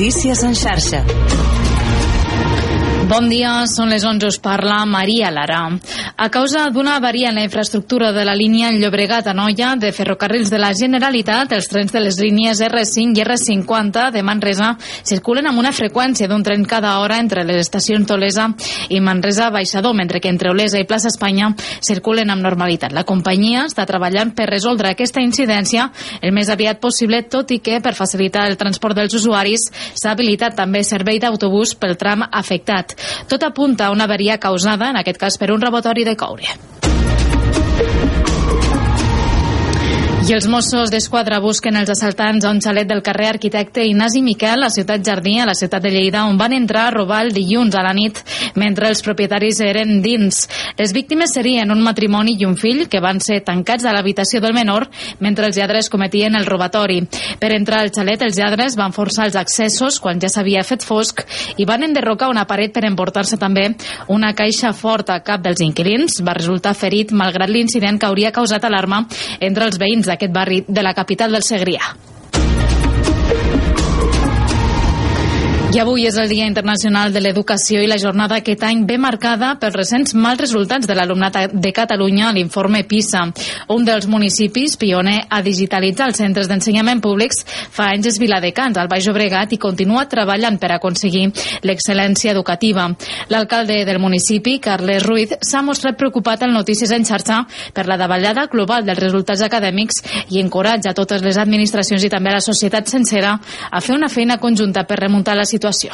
Notícies en xarxa. Bon dia, són les 11, us parla Maria Lara. A causa d'una avaria en la infraestructura de la línia Llobregat-Anoia de Ferrocarrils de la Generalitat, els trens de les línies R5 i R50 de Manresa circulen amb una freqüència d'un tren cada hora entre les estacions d'Olesa i Manresa-Baixador, mentre que entre Olesa i Plaça Espanya circulen amb normalitat. La companyia està treballant per resoldre aquesta incidència el més aviat possible, tot i que per facilitar el transport dels usuaris s'ha habilitat també servei d'autobús pel tram afectat. Tot apunta a una avaria causada, en aquest cas per un rebotori de coure. I els Mossos d'Esquadra busquen els assaltants a un xalet del carrer Arquitecte Ignasi Miquel a Ciutat Jardí, a la ciutat de Lleida, on van entrar a robar el dilluns a la nit mentre els propietaris eren dins. Les víctimes serien un matrimoni i un fill que van ser tancats a l'habitació del menor mentre els lladres cometien el robatori. Per entrar al xalet, els lladres van forçar els accessos quan ja s'havia fet fosc i van enderrocar una paret per emportar-se també una caixa forta a cap dels inquilins. Va resultar ferit malgrat l'incident que hauria causat alarma entre els veïns d'aquest barri de la capital del Segrià. I avui és el Dia Internacional de l'Educació i la jornada aquest any ve marcada pels recents mals resultats de l'alumnat de Catalunya a l'informe PISA. Un dels municipis pioner a digitalitzar els centres d'ensenyament públics fa anys és Viladecans, al Baix Llobregat, i continua treballant per aconseguir l'excel·lència educativa. L'alcalde del municipi, Carles Ruiz, s'ha mostrat preocupat en Notícies en xarxa per la davallada global dels resultats acadèmics i encoratja totes les administracions i també la societat sencera a fer una feina conjunta per remuntar la situació situació.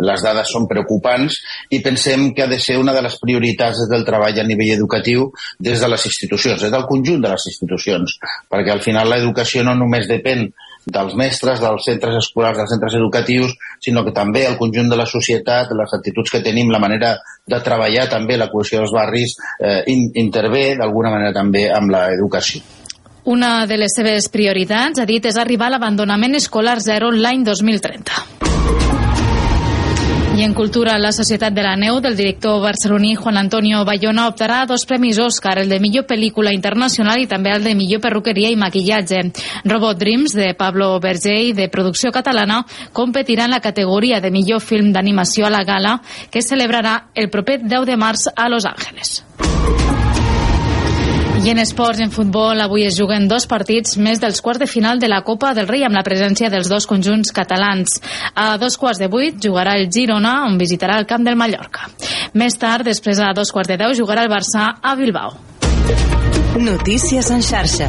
Les dades són preocupants i pensem que ha de ser una de les prioritats del treball a nivell educatiu des de les institucions, des del conjunt de les institucions, perquè al final l'educació no només depèn dels mestres, dels centres escolars, dels centres educatius, sinó que també el conjunt de la societat, les actituds que tenim, la manera de treballar també, la cohesió dels barris, eh, intervé d'alguna manera també amb l'educació. Una de les seves prioritats, ha dit, és arribar a l'abandonament escolar zero l'any 2030. I en cultura, la Societat de la Neu del director barceloní Juan Antonio Bayona optarà a dos premis Òscar, el de millor pel·lícula internacional i també el de millor perruqueria i maquillatge. Robot Dreams, de Pablo Berger de producció catalana, competirà en la categoria de millor film d'animació a la gala que celebrarà el proper 10 de març a Los Angeles. I en esports, en futbol, avui es juguen dos partits més dels quarts de final de la Copa del Rei amb la presència dels dos conjunts catalans. A dos quarts de vuit jugarà el Girona, on visitarà el camp del Mallorca. Més tard, després a dos quarts de deu, jugarà el Barça a Bilbao. Notícies en xarxa.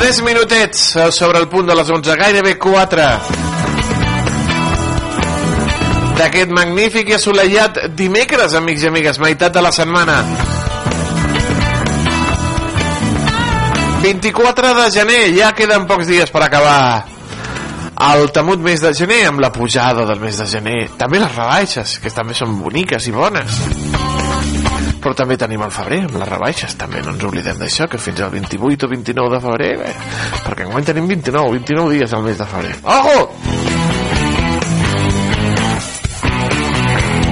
3 minutets sobre el punt de les 11, gairebé 4 d'aquest magnífic i assolellat dimecres, amics i amigues, meitat de la setmana. 24 de gener, ja queden pocs dies per acabar el temut mes de gener amb la pujada del mes de gener. També les rebaixes, que també són boniques i bones però també tenim el febrer amb les rebaixes. També no ens oblidem d'això que fins al 28 o 29 de febrer bé, perquè enguany tenim 29 29 dies al mes de febrer. Ojo!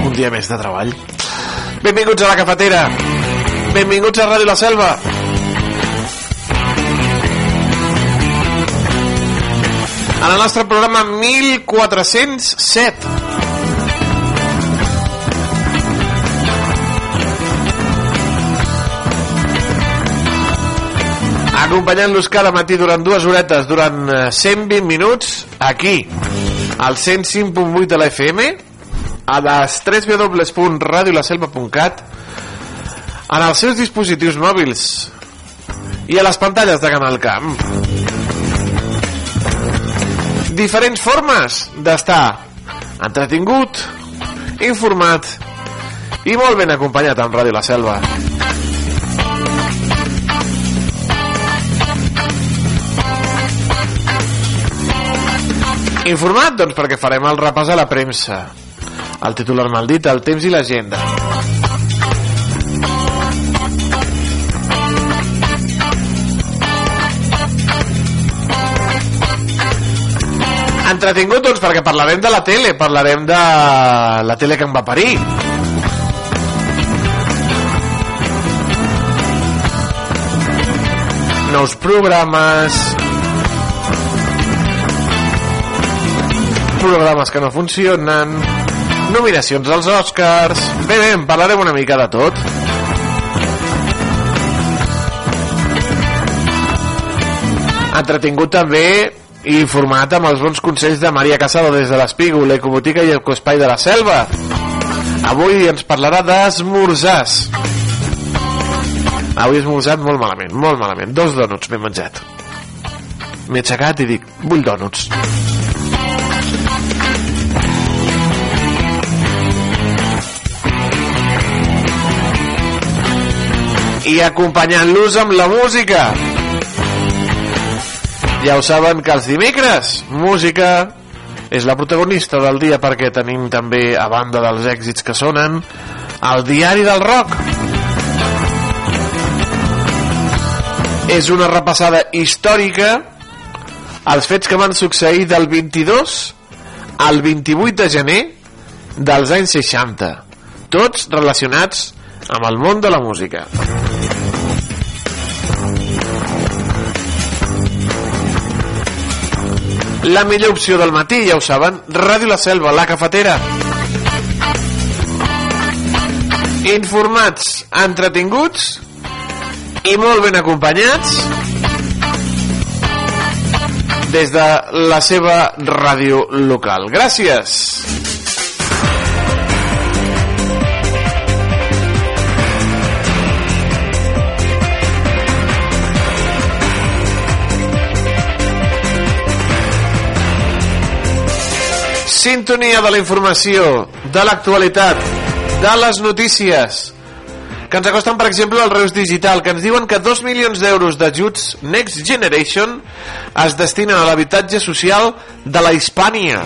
Un dia més de treball. Benvinguts a la cafetera. Benvinguts a Ràdio La Selva. En el nostre programa 1407 acompanyant-los cada matí durant dues horetes durant eh, 120 minuts aquí al 105.8 de la FM a les www.radiolaselva.cat en els seus dispositius mòbils i a les pantalles de Canal Camp. Diferents formes d'estar entretingut, informat i molt ben acompanyat amb Ràdio La Selva. Informat? Doncs perquè farem el repàs a la premsa. El titular maldit, el temps i l'agenda. Entretingut, doncs, perquè parlarem de la tele, parlarem de la tele que em va parir. Nous programes, programes que no funcionen, nominacions als Oscars... Bé, bé, en parlarem una mica de tot. Entretingut també i informat amb els bons consells de Maria Casado des de l'Espígol, l'Ecobotica i Ecoespai de la Selva. Avui ens parlarà d'esmorzars. Avui he esmorzat molt malament, molt malament. Dos donuts m'he menjat. M'he aixecat i dic, vull donuts. I acompanyant-los amb la música. Ja ho saben que els dimecres música és la protagonista del dia perquè tenim també, a banda dels èxits que sonen, el diari del rock. És una repassada històrica als fets que van succeir del 22 al 28 de gener dels anys 60, tots relacionats amb el món de la música. La millor opció del matí, ja ho saben, Ràdio La Selva, la cafetera. Informats, entretinguts i molt ben acompanyats des de la seva ràdio local. Gràcies! Sintonia de la informació, de l'actualitat, de les notícies, que ens acosten, per exemple, al Reus Digital, que ens diuen que 2 milions d'euros d'ajuts Next Generation es destinen a l'habitatge social de la Hispània.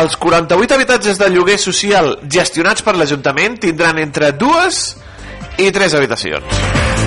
Els 48 habitatges de lloguer social gestionats per l'Ajuntament tindran entre dues i tres habitacions.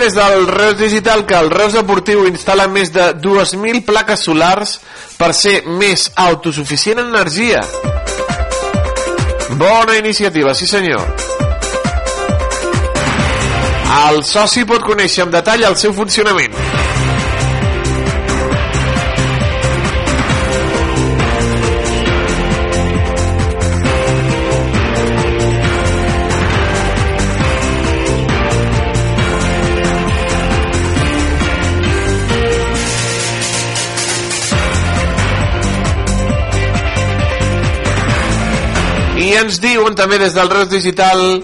Des del Reus Digital que el Reus Deportiu instal·la més de 2.000 plaques solars per ser més autosuficient en energia. Bona iniciativa, sí senyor. El soci pot conèixer amb detall el seu funcionament. Ens diuen també des del Reus Digital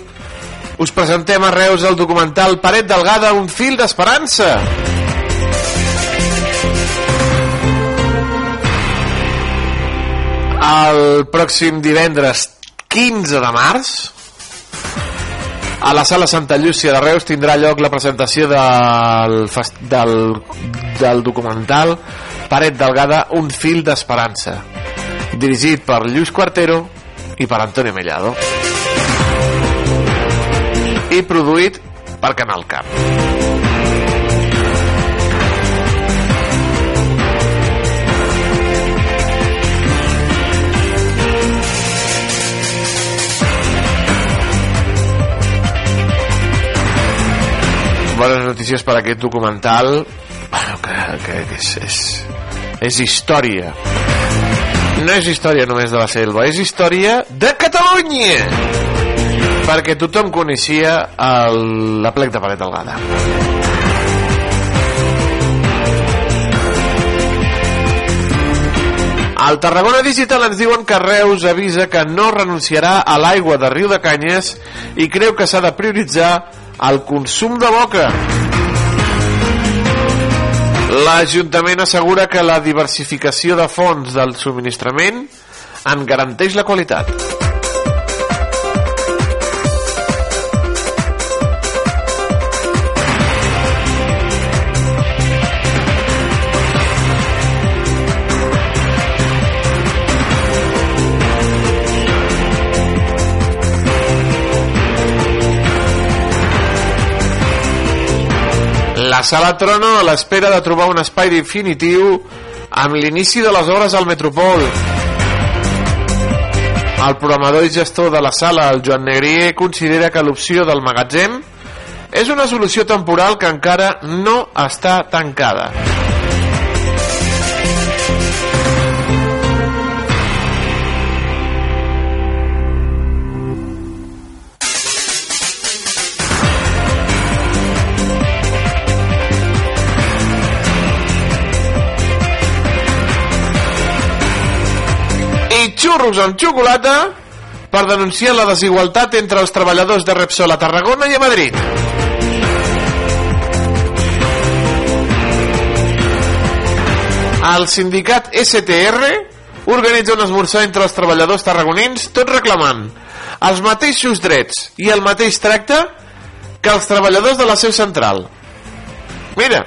us presentem a Reus el documental Paret Delgada, un fil d'esperança. El pròxim divendres 15 de març a la sala Santa Llúcia de Reus tindrà lloc la presentació del, del, del documental Paret Delgada, un fil d'esperança dirigit per Lluís Quartero i per Antonio Mellado. I produït per Canal Camp bones notícies per aquest documental. Bueno, que, que, que és, és, és història no és història només de la selva és història de Catalunya perquè tothom coneixia el, la plec de Paret Delgada Al Tarragona Digital ens diuen que Reus avisa que no renunciarà a l'aigua de Riu de Canyes i creu que s'ha de prioritzar el consum de boca. L'Ajuntament assegura que la diversificació de fonts del subministrament en garanteix la qualitat. Sala Trono a l'espera de trobar un espai definitiu amb l'inici de les obres al Metropol. El programador i gestor de la sala, el Joan Negrier, considera que l'opció del magatzem és una solució temporal que encara no està tancada. I xurros amb xocolata per denunciar la desigualtat entre els treballadors de Repsol a Tarragona i a Madrid. El sindicat STR organitza un esmorzar entre els treballadors tarragonins tot reclamant els mateixos drets i el mateix tracte que els treballadors de la seu central. Mira,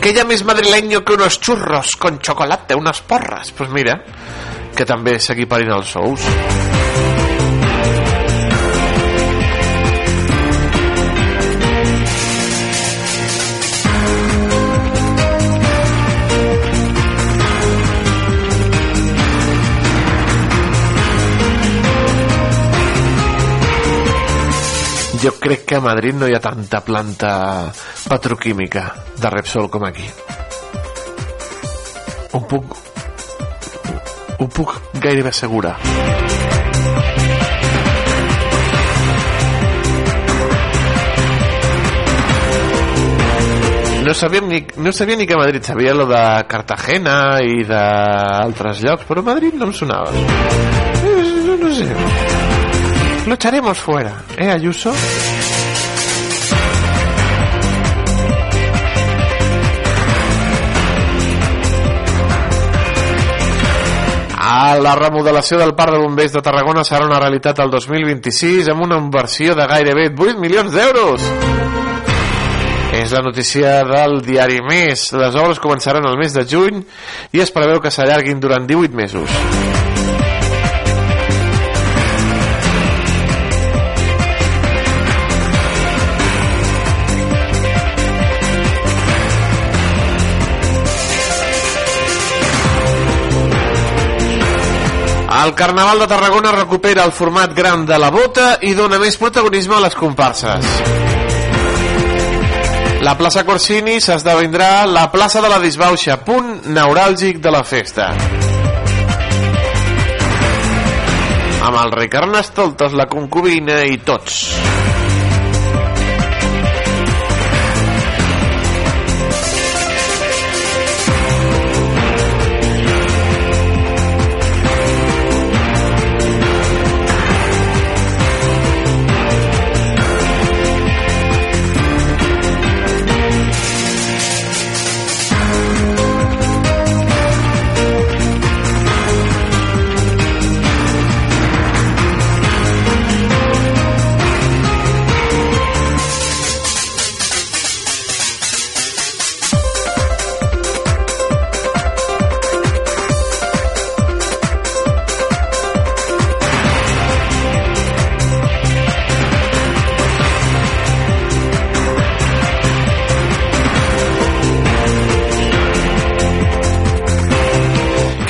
que ella més madrileño que unos churros con chocolate, unas porras. Pues mira, que també s'equiparin els sous. Jo crec que a Madrid no hi ha tanta planta petroquímica de Repsol com aquí. Ho puc... Ho puc gairebé assegurar. No sabíem ni, no sabia ni que Madrid sabia lo de Cartagena i d'altres llocs, però Madrid no em sonava. No, no sé. Lo echaremos fuera, ¿eh, Ayuso? Ah, la remodelació del Parc de Bombers de Tarragona serà una realitat el 2026 amb una inversió de gairebé 8 milions d'euros. És la notícia del diari Més. Les obres començaran el mes de juny i es preveu que s'allarguin durant 18 mesos. El Carnaval de Tarragona recupera el format gran de la bota i dona més protagonisme a les comparses. La plaça Corsini s'esdevindrà la plaça de la Disbauxa, punt neuràlgic de la festa. Amb el rei Carnestoltes, la concubina i tots.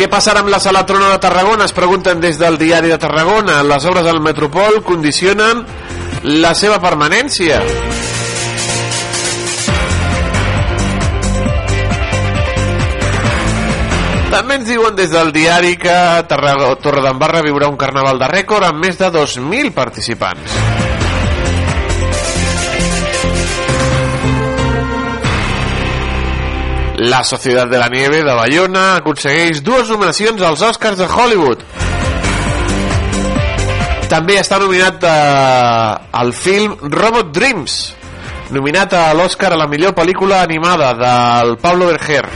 Passarà amb la sala Trona de Tarragona? Es pregunten des del diari de Tarragona. Les obres del Metropol condicionen la seva permanència. També ens diuen des del diari que Torredembarra viurà un carnaval de rècord amb més de 2.000 participants. La Societat de la Nieve de Bayona aconsegueix dues nominacions als Oscars de Hollywood. També està nominat eh, al film Robot Dreams, nominat a l'Oscar a la millor pel·lícula animada del Pablo Berger.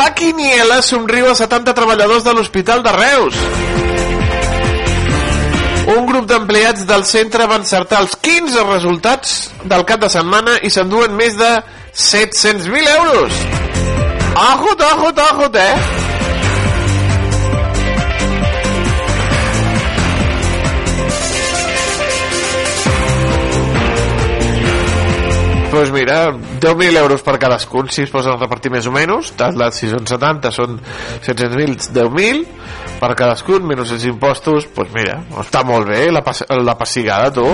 La Quiniela somriu a 70 treballadors de l'Hospital de Reus. Un grup d'empleats del centre va encertar els 15 resultats del cap de setmana i s'enduen més de 700.000 euros. Ajut, ajut, ajut, eh? Doncs pues mira, 10.000 euros per cadascun, si es posen a repartir més o menys, si són 70 són 700.000, 10.000 per cadascun, menys els impostos, doncs pues mira, està molt bé la, pas la passigada, tu.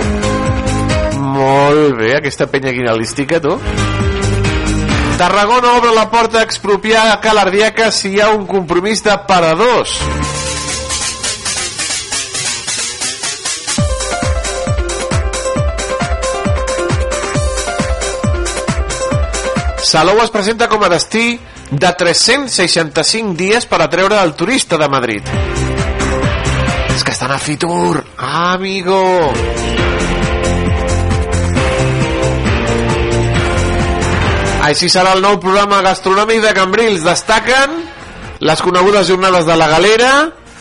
Molt bé, aquesta penya quinalística, tu. Tarragona obre la porta a expropiar a Calardiaca si hi ha un compromís de paradors. Salou es presenta com a destí de 365 dies per atreure el turista de Madrid. És que estan a Fitur, amigo! Així serà el nou programa gastronòmic de Cambrils. Destaquen les conegudes jornades de la galera,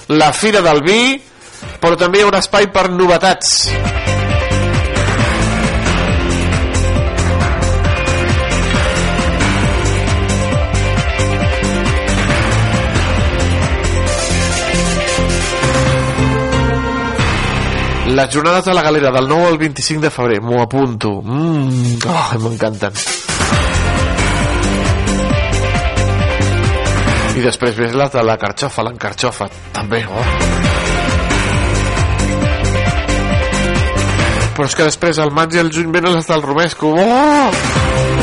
la Fira del Vi, però també hi haurà espai per novetats. Les jornades de la galera del 9 al 25 de febrer, m'ho apunto. Mm, oh, m'encanten. I després ves les de la carxofa, l'encarxofa, també, oh. Però és que després al maig i al juny venen les del Romesco, oh!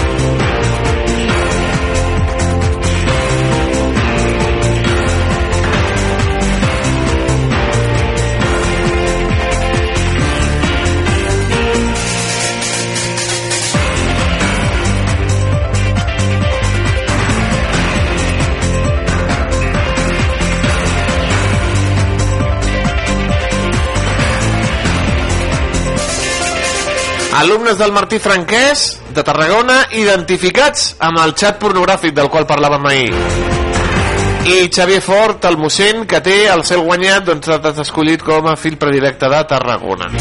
Alumnes del Martí Franquès de Tarragona identificats amb el xat pornogràfic del qual parlàvem ahir. I Xavier Fort, el mossèn, que té el cel guanyat, doncs ha escollit com a fill predilecte de Tarragona.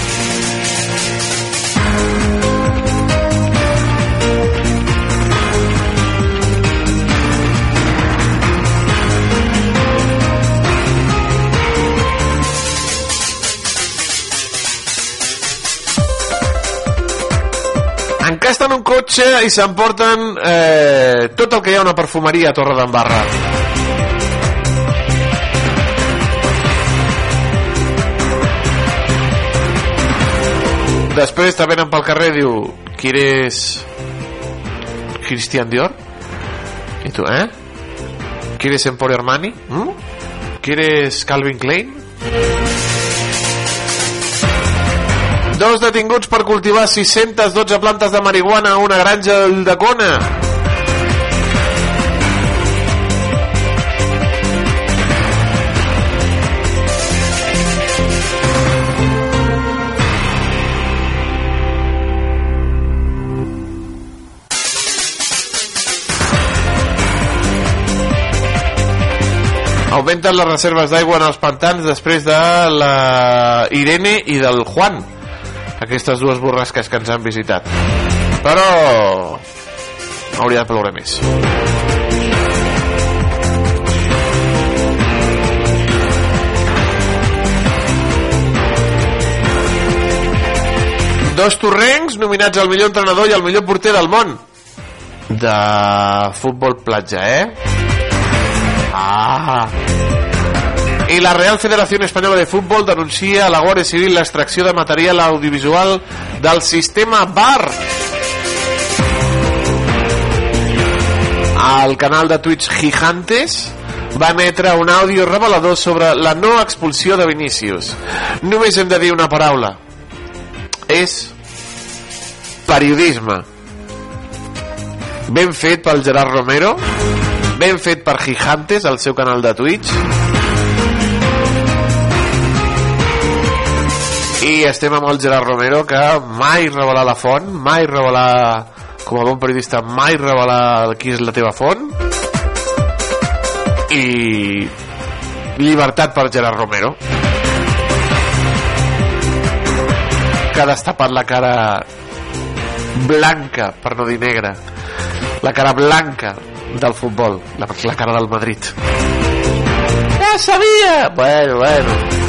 Encasten un cotxe i s'emporten eh, tot el que hi ha una perfumeria a Torre d'Embarra. Després te venen pel carrer diu ¿Quieres Christian Dior? I tu, eh? ¿Quieres Emporio Armani? ¿Mm? ¿Quieres Calvin Klein? Dos detinguts per cultivar 612 plantes de marihuana a una granja de Cona. augmenten les reserves d'aigua en els pantans després de la Irene i del Juan aquestes dues borrasques que ens han visitat però hauria de ploure més dos torrencs nominats al millor entrenador i al millor porter del món de futbol platja, eh? Ah! I la Real Federación Espanyola de Futbol denuncia a la Guàrdia Civil l'extracció de material audiovisual del sistema VAR. El canal de Twitch Gigantes va emetre un àudio revelador sobre la no expulsió de Vinícius. Només hem de dir una paraula. És periodisme. Ben fet pel Gerard Romero, ben fet per Gigantes, al seu canal de Twitch, i estem amb el Gerard Romero que mai revelar la font mai revelar com a bon periodista mai revelar qui és la teva font. I llibertat per Gerard Romero. Que ha destapat la cara blanca, per no dir negra la cara blanca del futbol la, la cara del Madrid. Ja sabia! Bueno, bueno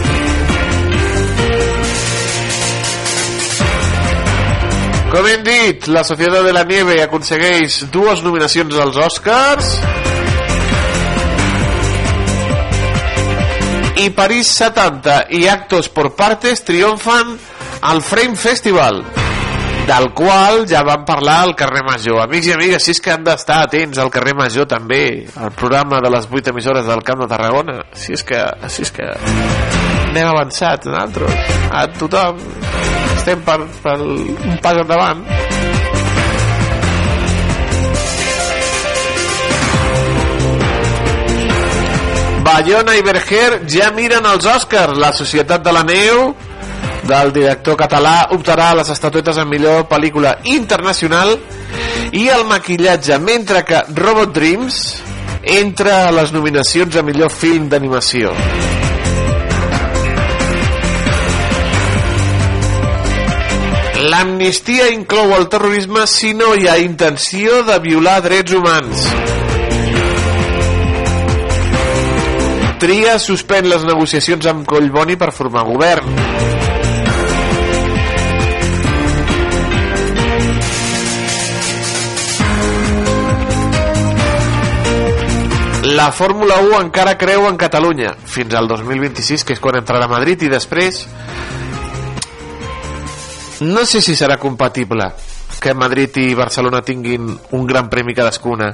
Com hem dit, la Societat de la Nieve aconsegueix dues nominacions als Oscars i París 70 i Actos por Partes triomfan al Frame Festival del qual ja vam parlar al carrer Major. Amics i amigues, si és que han d'estar atents al carrer Major també, al programa de les 8 emissores del Camp de Tarragona. Si és que, si és que anem avançat nosaltres. A tothom estem per, per un pas endavant. Bayona i Berger ja miren els Oscars. La Societat de la Neu del director català optarà a les estatuetes en millor pel·lícula internacional i el maquillatge, mentre que Robot Dreams entra a les nominacions a millor film d'animació. L'amnistia inclou el terrorisme si no hi ha intenció de violar drets humans. Tria suspèn les negociacions amb Collboni per formar govern. La Fórmula 1 encara creu en Catalunya fins al 2026, que és quan entrarà a Madrid i després no sé si serà compatible que Madrid i Barcelona tinguin un gran premi cadascuna.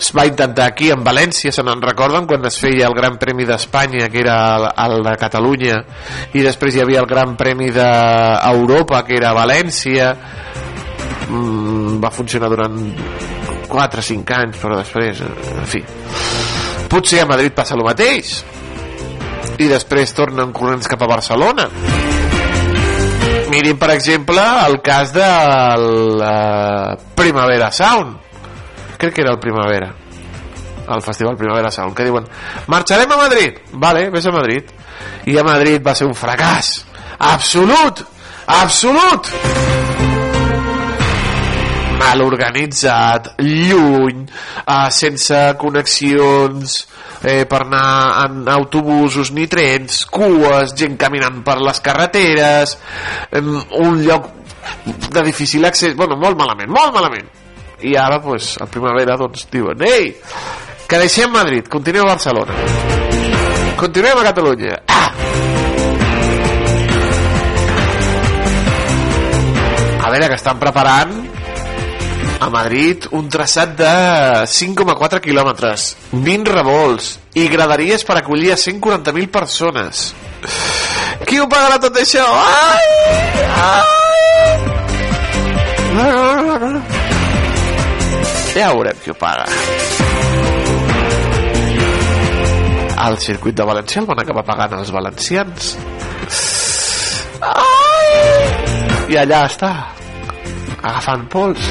Es va intentar aquí en València se n'en recorden quan es feia el Gran Premi d'Espanya que era el, de Catalunya i després hi havia el Gran Premi d'Europa que era València. Mm, va funcionar durant 4 o 5 anys però després, en fi. Potser a Madrid passa el mateix i després tornen corrents cap a Barcelona mirin per exemple el cas de la Primavera Sound. Crec que era el Primavera. El Festival Primavera Sound que diuen marxarem a Madrid vale, vés a Madrid. I a Madrid va ser un fracàs. Absolut! Absolut mal organitzat, lluny, eh, sense connexions eh, per anar en autobusos ni trens, cues, gent caminant per les carreteres, eh, un lloc de difícil accés, bueno, molt malament, molt malament. I ara, pues, a primavera, doncs, diuen, ei, que deixem Madrid, continuem a Barcelona. Continuem a Catalunya. Ah! A veure, que estan preparant a Madrid un traçat de 5,4 quilòmetres, 20 revolts i graderies per acollir a 140.000 persones. Qui ho pagarà tot això? Ai! Ai! Ja veurem qui ho paga. Al circuit de València el van acabar pagant els valencians. Ai! I allà està, agafant pols.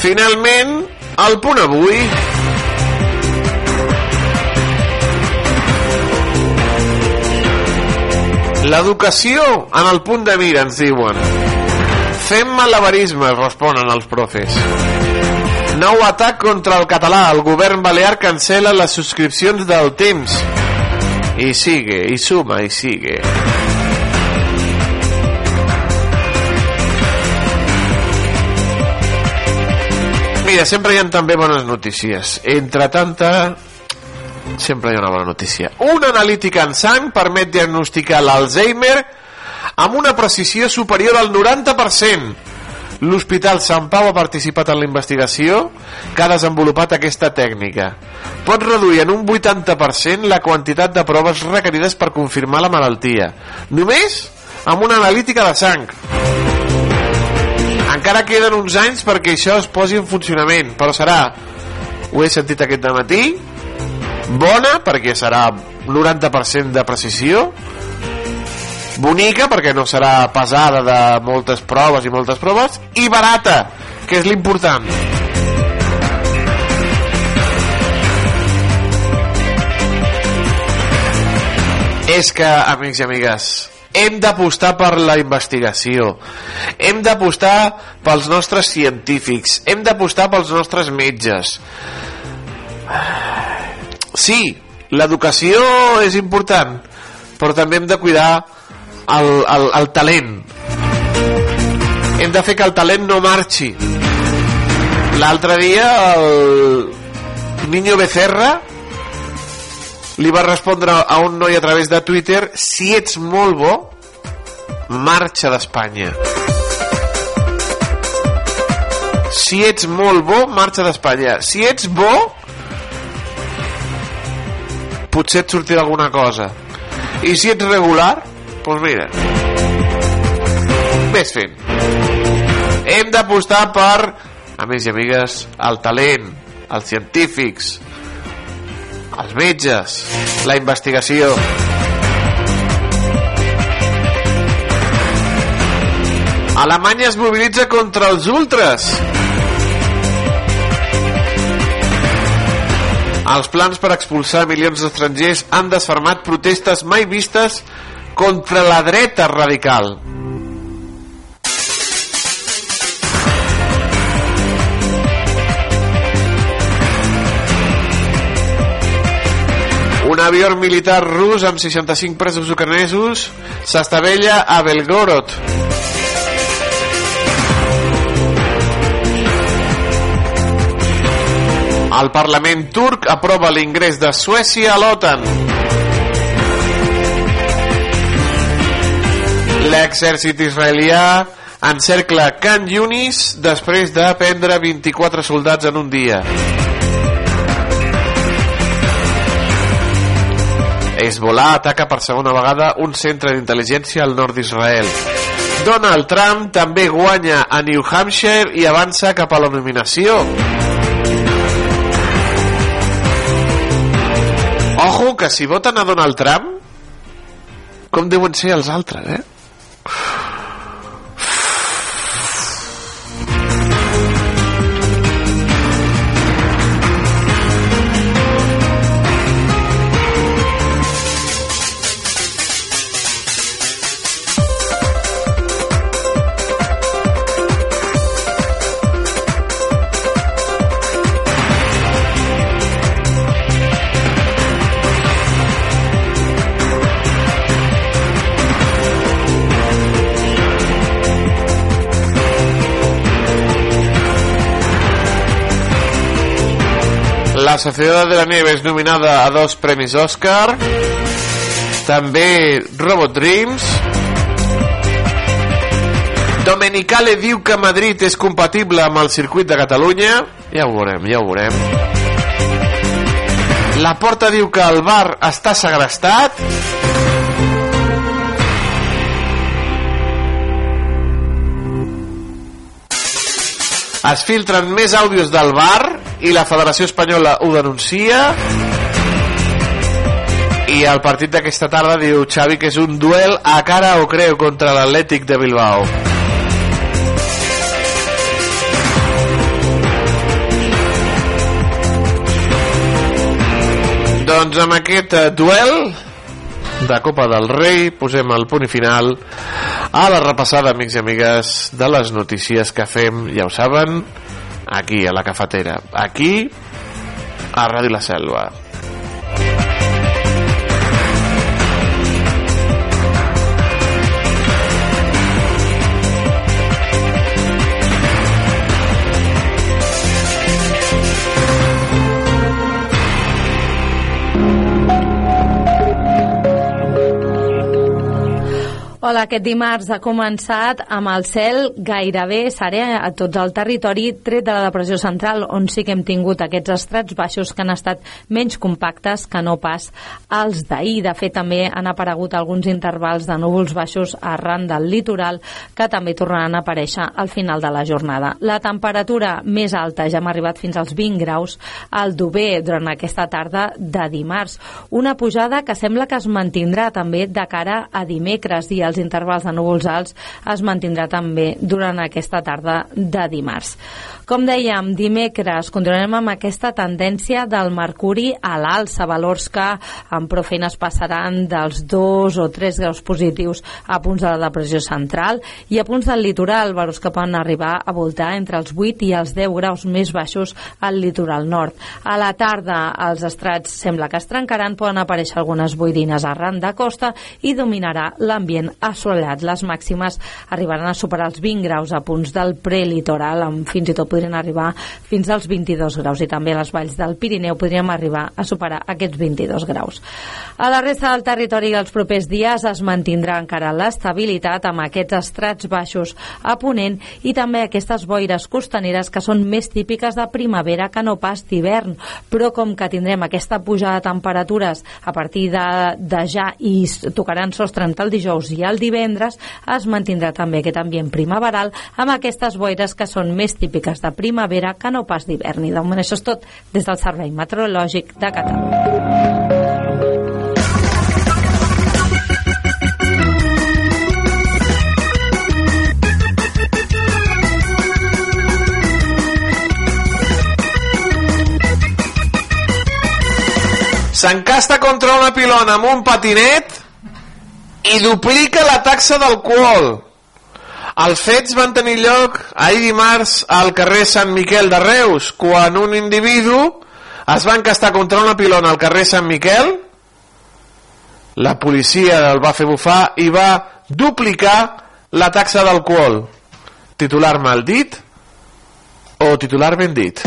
Finalment, el punt avui L'educació en el punt de mira, ens diuen. Fem malabarismes, responen els profes. Nou atac contra el català. El govern balear cancela les subscripcions del temps. I sigue, i suma, i sigue. Mira, sempre hi ha també bones notícies. Entre tanta, sempre hi ha una bona notícia. Una analítica en sang permet diagnosticar l'Alzheimer amb una precisió superior al 90%. L'Hospital Sant Pau ha participat en la investigació que ha desenvolupat aquesta tècnica. Pot reduir en un 80% la quantitat de proves requerides per confirmar la malaltia. Només amb una analítica de sang. Encara queden uns anys perquè això es posi en funcionament, però serà, ho he sentit aquest matí, bona perquè serà 90% de precisió, bonica perquè no serà pesada de moltes proves i moltes proves, i barata, que és l'important. És que, amics i amigues, hem d'apostar per la investigació. Hem d'apostar pels nostres científics. Hem d'apostar pels nostres metges sí, l'educació és important però també hem de cuidar el, el, el talent. Hem de fer que el talent no marxi. L'altre dia el Niño Becerra li va respondre a un noi a través de Twitter si ets molt bo marxa d'Espanya. Si ets molt bo marxa d'Espanya. Si ets bo potser et sortirà alguna cosa i si ets regular doncs mira ves fent hem d'apostar per amics i amigues el talent els científics els metges, la investigació. Alemanya es mobilitza contra els ultras. Els plans per expulsar milions d'estrangers han desfermat protestes mai vistes contra la dreta radical. Un avió militar rus amb 65 presos ucranesos s'estavella a Belgorod. El Parlament turc aprova l'ingrés de Suècia a l'OTAN. L'exèrcit israelià encercla Can Yunis després de prendre 24 soldats en un dia. Hezbollah ataca per segona vegada un centre d'intel·ligència al nord d'Israel. Donald Trump també guanya a New Hampshire i avança cap a la nominació. Ojo, que si voten a Donald Trump, com deuen ser els altres, eh? Sociedad de la Nieve és nominada a dos premis Oscar. També Robot Dreams. Domenicale diu que Madrid és compatible amb el circuit de Catalunya. Ja ho veurem, ja ho veurem. La Porta diu que el bar està segrestat. Es filtren més àudios del bar i la Federació Espanyola ho denuncia. I el partit d'aquesta tarda diu Xavi que és un duel a cara o creu contra l'Atlètic de Bilbao. Doncs amb aquest eh, duel de Copa del Rei posem el punt final a la repassada, amics i amigues, de les notícies que fem, ja ho saben, aquí, a la cafetera. Aquí, a Ràdio La Selva. Hola, aquest dimarts ha començat amb el cel gairebé serè a tot el territori, tret de la depressió central, on sí que hem tingut aquests estrats baixos que han estat menys compactes que no pas els d'ahir. De fet, també han aparegut alguns intervals de núvols baixos arran del litoral que també tornaran a aparèixer al final de la jornada. La temperatura més alta ja hem arribat fins als 20 graus al Dober durant aquesta tarda de dimarts. Una pujada que sembla que es mantindrà també de cara a dimecres i els intervals de núvols alts es mantindrà també durant aquesta tarda de dimarts. Com dèiem, dimecres continuarem amb aquesta tendència del mercuri a l'alça, valors que amb prou feines passaran dels 2 o 3 graus positius a punts de la depressió central i a punts del litoral, valors que poden arribar a voltar entre els 8 i els 10 graus més baixos al litoral nord. A la tarda els estrats sembla que es trencaran, poden aparèixer algunes boirines arran de costa i dominarà l'ambient assolellat. Les màximes arribaran a superar els 20 graus a punts del prelitoral, amb fins i tot podrien arribar fins als 22 graus i també a les valls del Pirineu podríem arribar a superar aquests 22 graus. A la resta del territori els propers dies es mantindrà encara l'estabilitat amb aquests estrats baixos a Ponent i també aquestes boires costaneres que són més típiques de primavera que no pas d'hivern, però com que tindrem aquesta pujada de temperatures a partir de, de ja i tocaran sostre entre el dijous i el divendres, es mantindrà també aquest ambient primaveral amb aquestes boires que són més típiques de primavera que no pas d'hivern. I de moment això és tot des del Servei Meteorològic de Catalunya. S'encasta contra una pilona amb un patinet i duplica la taxa d'alcohol. Els fets van tenir lloc ahir dimarts al carrer Sant Miquel de Reus, quan un individu es va encastar contra una pilona al carrer Sant Miquel, la policia el va fer bufar i va duplicar la taxa d'alcohol. Titular mal dit o titular ben dit?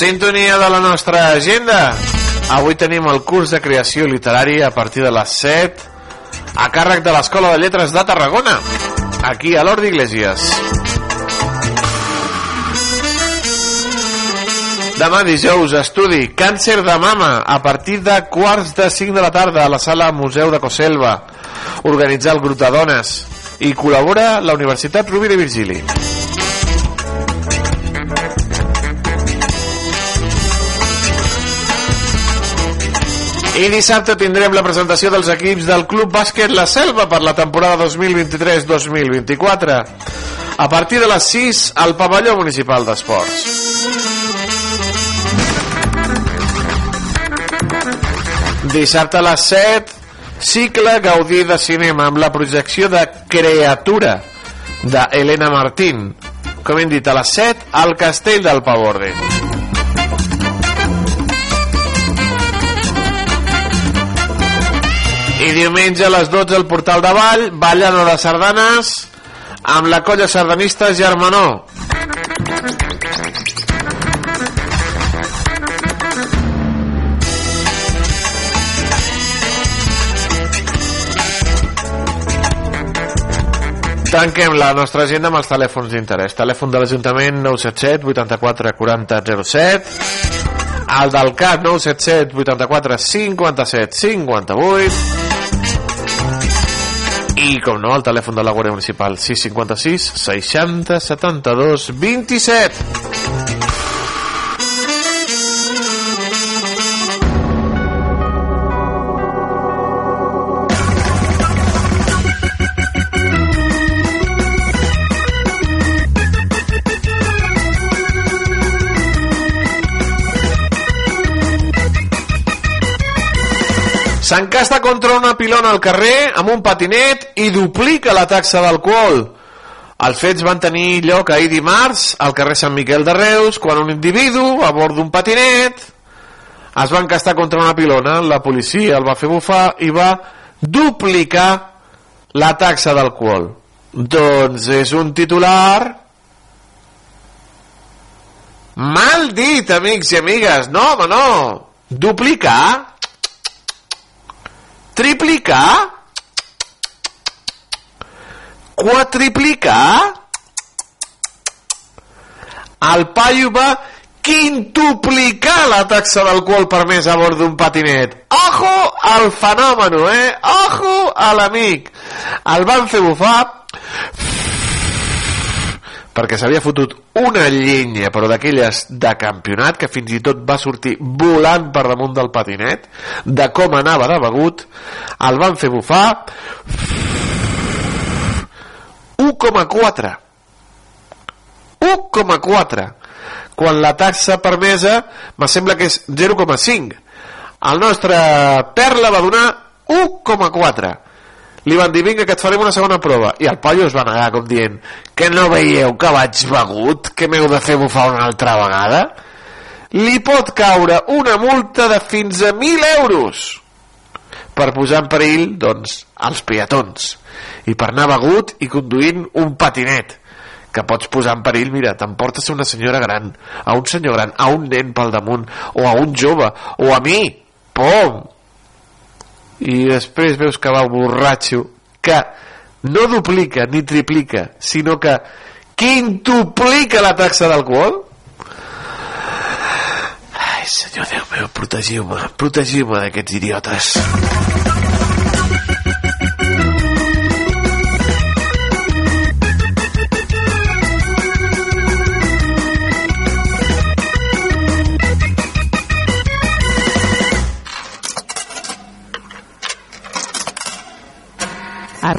Sintonia de la nostra agenda. Avui tenim el curs de creació literària a partir de les 7 a càrrec de l'Escola de Lletres de Tarragona, aquí a l'Hort d'Iglesias. Demà dijous, estudi Càncer de mama a partir de quarts de 5 de la tarda a la sala Museu de Coselva. Organitzar el grup de dones i col·labora la Universitat Rovira i Virgili. I dissabte tindrem la presentació dels equips del Club Bàsquet La Selva per la temporada 2023-2024 a partir de les 6 al pavelló municipal d'esports. Dissabte a les 7 cicle Gaudí de cinema amb la projecció de Creatura de Elena Martín com hem dit a les 7 al Castell del Pavorde. I diumenge a les 12 al Portal de Vall, ballada de sardanes amb la colla sardanista Germanó. Tanquem la nostra agenda amb els telèfons d'interès. Telèfon de l'Ajuntament 977 84 40 07 el del CAT 977 84 57 58 i com no, el telèfon de la Guàrdia Municipal 656 60 72 27 S'encasta contra una pilona al carrer amb un patinet i duplica la taxa d'alcohol. Els fets van tenir lloc ahir dimarts al carrer Sant Miquel de Reus quan un individu a bord d'un patinet es va encastar contra una pilona, la policia el va fer bufar i va duplicar la taxa d'alcohol. Doncs és un titular mal dit, amics i amigues. No, home, no. Duplicar triplicar, quadriplicar, el paio va quintuplicar la taxa d'alcohol permès a bord d'un patinet. Ojo al fenomen, eh? Ojo a l'amic. El van fer bufar perquè s'havia fotut una llenya, però d'aquelles de campionat, que fins i tot va sortir volant per damunt del patinet, de com anava de begut, el van fer bufar 1,4 1,4 quan la taxa permesa me sembla que és 0,5 el nostre Perla va donar 1,4 li van dir, vinga, que et farem una segona prova. I el paio es va negar, com dient, que no veieu que vaig begut, que m'heu de fer bufar una altra vegada? Li pot caure una multa de fins a 1.000 euros. Per posar en perill, doncs, els peatons. I per anar begut i conduint un patinet. Que pots posar en perill, mira, t'emportes a una senyora gran, a un senyor gran, a un nen pel damunt, o a un jove, o a mi, pom, i després veus que va borratxo que no duplica ni triplica, sinó que quintuplica la taxa d'alcohol? Ai, senyor Déu meu, protegiu-me, protegiu-me d'aquests idiotes.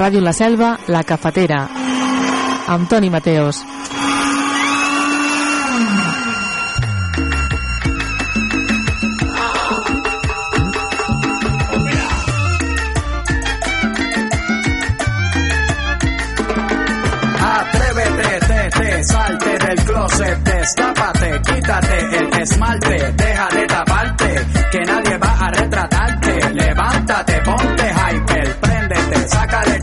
Ràdio La Selva, La Cafetera, amb Toni Mateos. Salte del closet, destápate, quítate el esmalte, deja de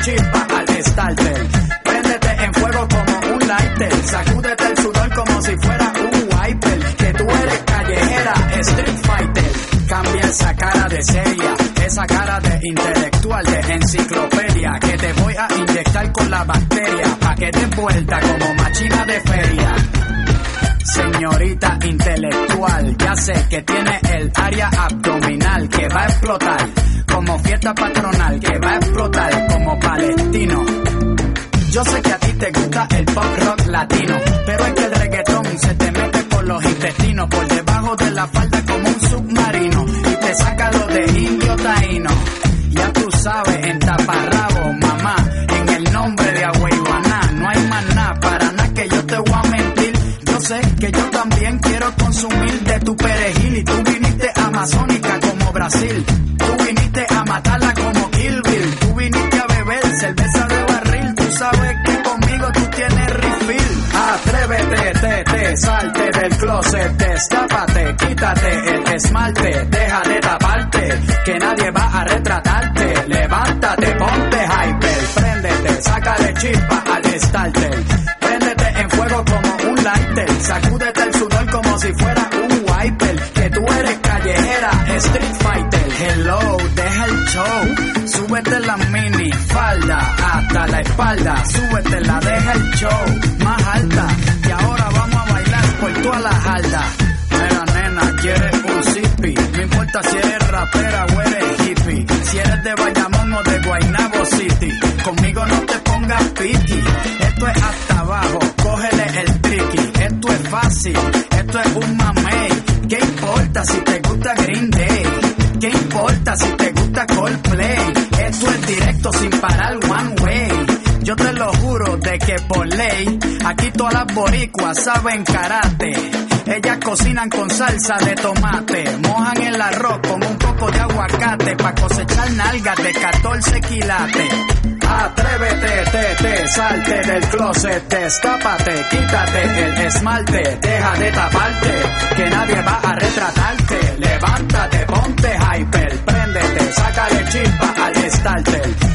chispa al starter. Préndete en fuego como un lighter, sacúdete el sudor como si fuera un wiper. Que tú eres callejera, street fighter. Cambia esa cara de seria, esa cara de intelectual, de enciclopedia. Que te voy a inyectar con la bacteria, pa' que te vuelta como machina de feria. Señorita intelectual, ya sé que tiene el área abdominal que va a explotar como fiesta patronal, que va a explotar como palestino. Yo sé que a ti te gusta el pop rock latino, pero es que el reggaetón se te mete por los intestinos, por debajo de la falda como un submarino, y te saca lo de indio taíno. Ya tú sabes, en taparrabo, mamá, en el nombre de Agüeyuaná, no hay más nada, para nada que yo te voy a mentir. Yo sé que yo también quiero consumir de tu perejil, y tú viniste amazónica como Brasil. Salte del closet, destápate, quítate el esmalte, deja de taparte, que nadie va a retratarte. Levántate, ponte hyper, préndete, sácale chispa al starter. Préndete en fuego como un lighter, sacúdete el sudor como si fuera un wiper, que tú eres callejera, street fighter. Hello, deja el show, súbete la mini falda hasta la espalda, súbete la, deja el show más alta y ahora vamos a la jalda. Mira nena, quieres un zippy. No importa si eres rapera o eres hippie. Si eres de Bayamón o de Guaynabo City. Conmigo no te pongas piqui. Esto es hasta abajo, cógele el tricky. Esto es fácil, esto es un mamey. ¿Qué importa si te gusta Green Day? ¿Qué importa si te gusta Coldplay? Esto es directo sin parar one way. Yo te lo juro de que por ley, aquí todas las boricuas saben karate. Ellas cocinan con salsa de tomate, mojan el arroz con un poco de aguacate pa' cosechar nalgas de 14 quilates. Atrévete, te, te, salte del closet, destápate, quítate el esmalte, deja de taparte, que nadie va a retratarte. Levántate, ponte hyper, préndete, sácale chispa al starter.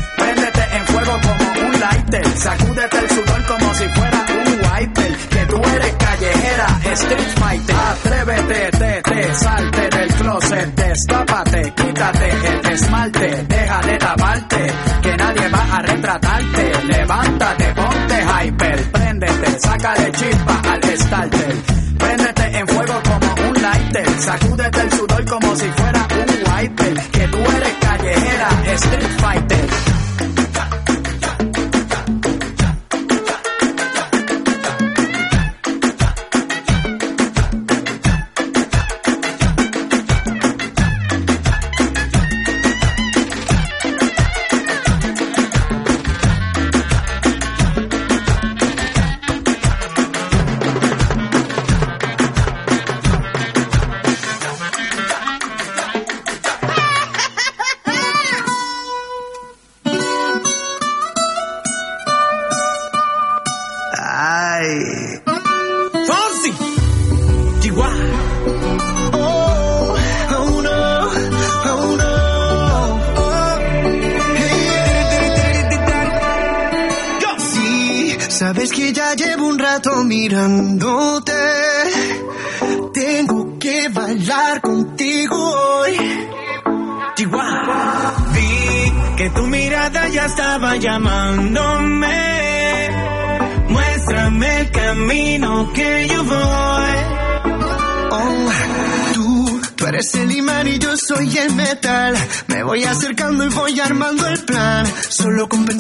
Street fighter. Atrévete, te, te, salte del closet, destápate, quítate el esmalte, deja de taparte, que nadie va a retratarte. Levántate, ponte hyper, préndete, sácale chispa al starter. Préndete en fuego como un lighter, sacúdete el sudor como si fuera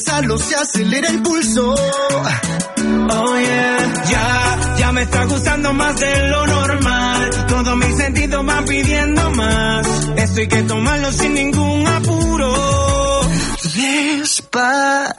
pensarlo se acelera el pulso. Oh yeah, ya, ya me está gustando más de lo normal. Todos mis sentidos van pidiendo más. Esto hay que tomarlo sin ningún apuro. Despacito,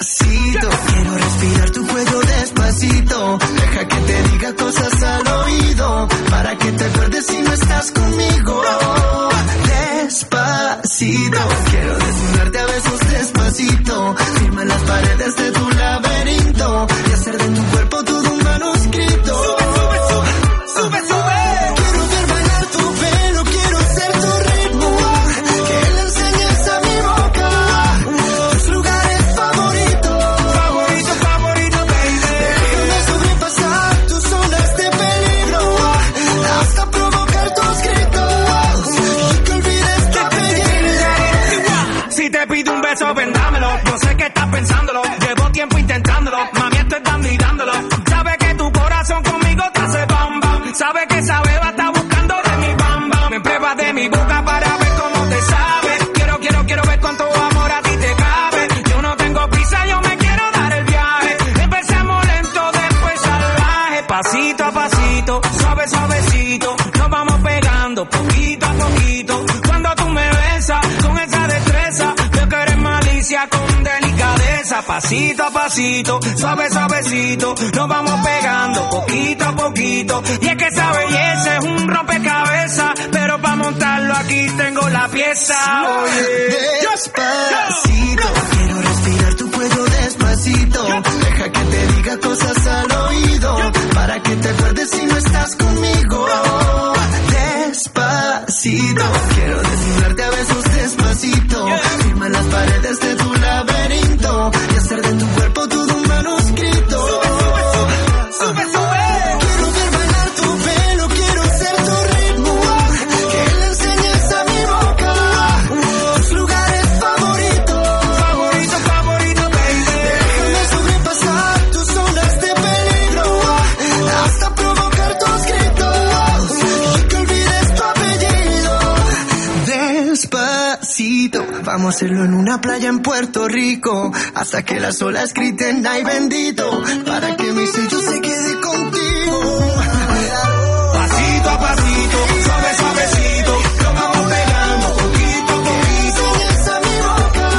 Pasito a pasito, suave, suavecito. Nos vamos pegando poquito a poquito. Y es que esa belleza es un rompecabezas. Pero para montarlo aquí tengo la pieza. Oye, despacito. Quiero respirar tu cuello despacito. Deja que te diga cosas al oído. Para que te acuerdes si no estás conmigo. Despacito. Cómo hacerlo en una playa en Puerto Rico. Hasta que las olas griten, ay bendito, para que mi sello se quede contigo. Pasito a pasito, suave suavecito, lo vamos pegando poquito a poquito. Mi boca,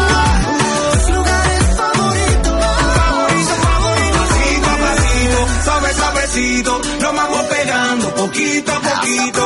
tus lugares favoritos. Favorito, favorito, pasito a pasito, suave suavecito, lo vamos pegando poquito a poquito.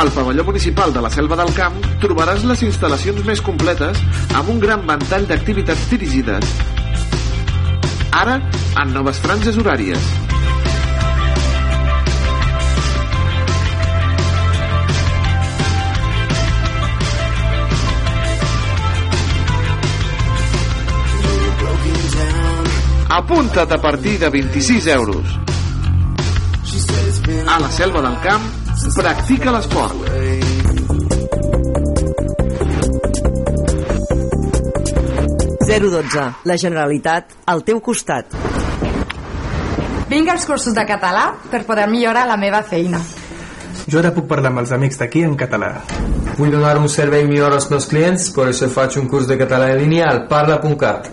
Al pavelló municipal de la Selva del Camp trobaràs les instal·lacions més completes amb un gran ventall d'activitats dirigides. Ara, en noves franges horàries. Apunta't a partir de 26 euros. A la Selva del Camp, practica l'esport. 012. La Generalitat al teu costat. Vinc als cursos de català per poder millorar la meva feina. Jo ara puc parlar amb els amics d'aquí en català. Vull donar un servei millor als meus clients, per això faig un curs de català en línia al parla.cat.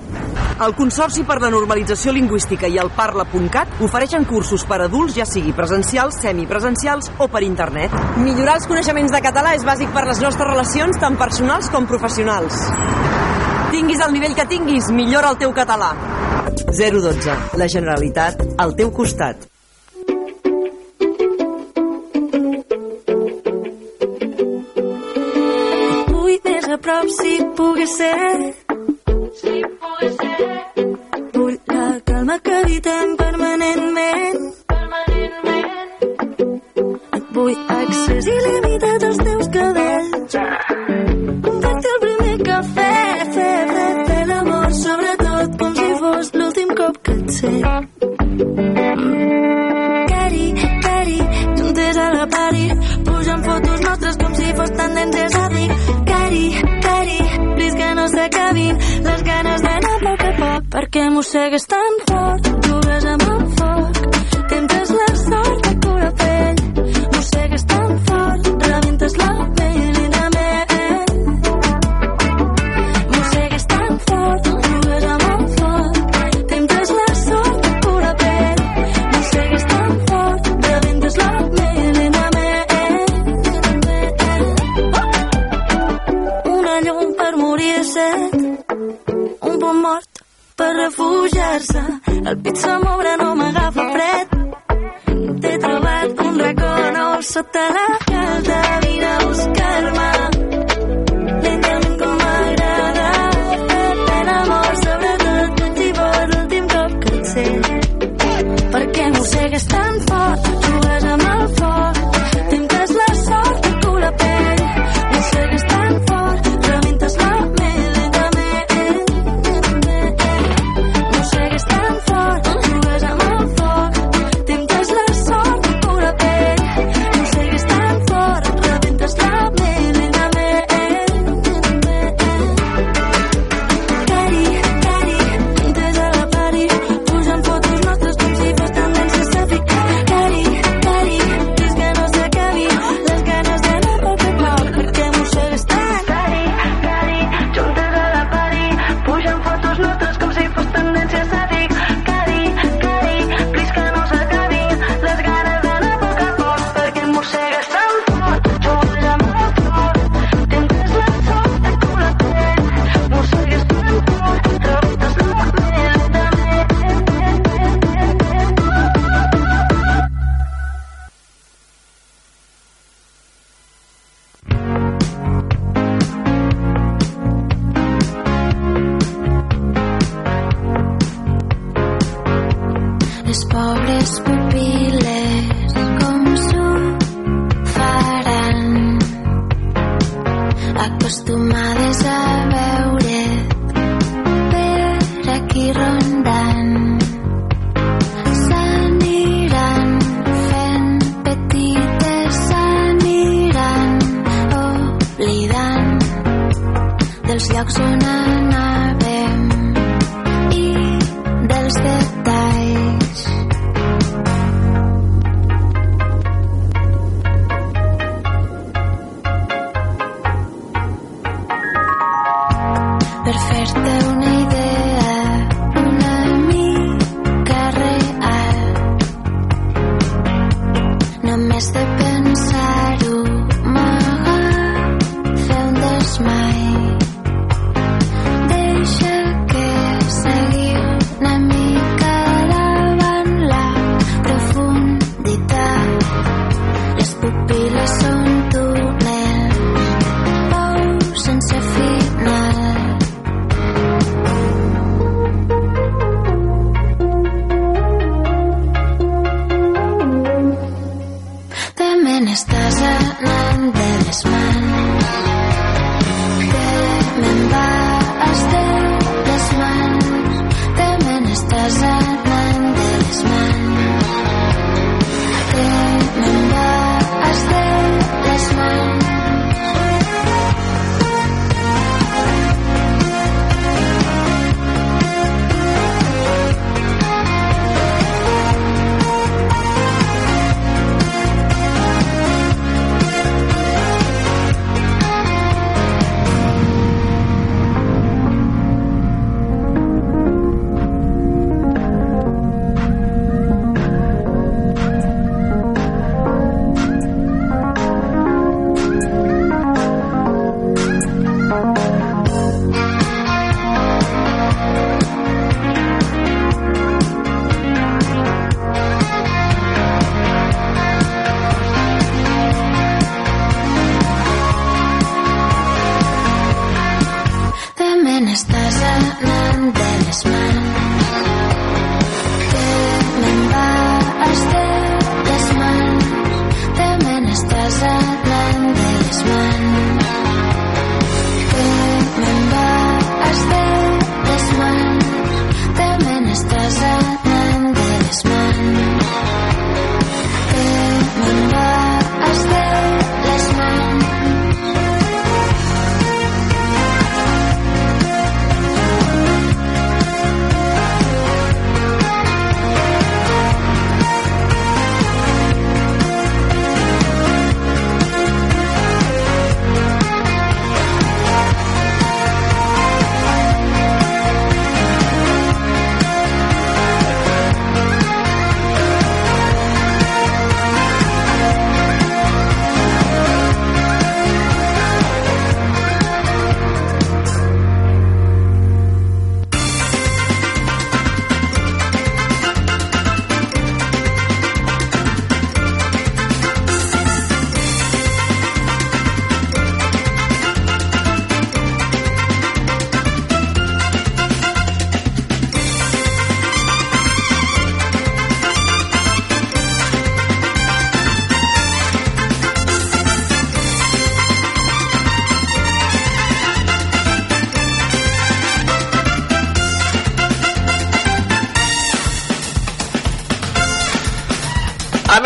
El Consorci per la Normalització Lingüística i el Parla.cat ofereixen cursos per adults, ja sigui presencials, semipresencials o per internet. Millorar els coneixements de català és bàsic per les nostres relacions, tant personals com professionals. Tinguis el nivell que tinguis, millora el teu català. 012. La Generalitat al teu costat. Vull més a prop si pogués ser. Si pogués ser. Vull la calma que evitem permanentment. Permanentment. Et vull accés il·limitat als teus cabells. Primer cafè, fer fred, fer l'amor, sobretot com si fos l'últim cop que et sé. Cari, cari, juntes a la pari, pujant fotos nostres com si fos tendències a dir. S'acabin les ganes d'anar poc a poc, perquè mossegues tan fort, jugues amb el foc, temptes la sort refugiar-se. El pit se m'obre, no m'agafa fred. T'he trobat un racó nou sota la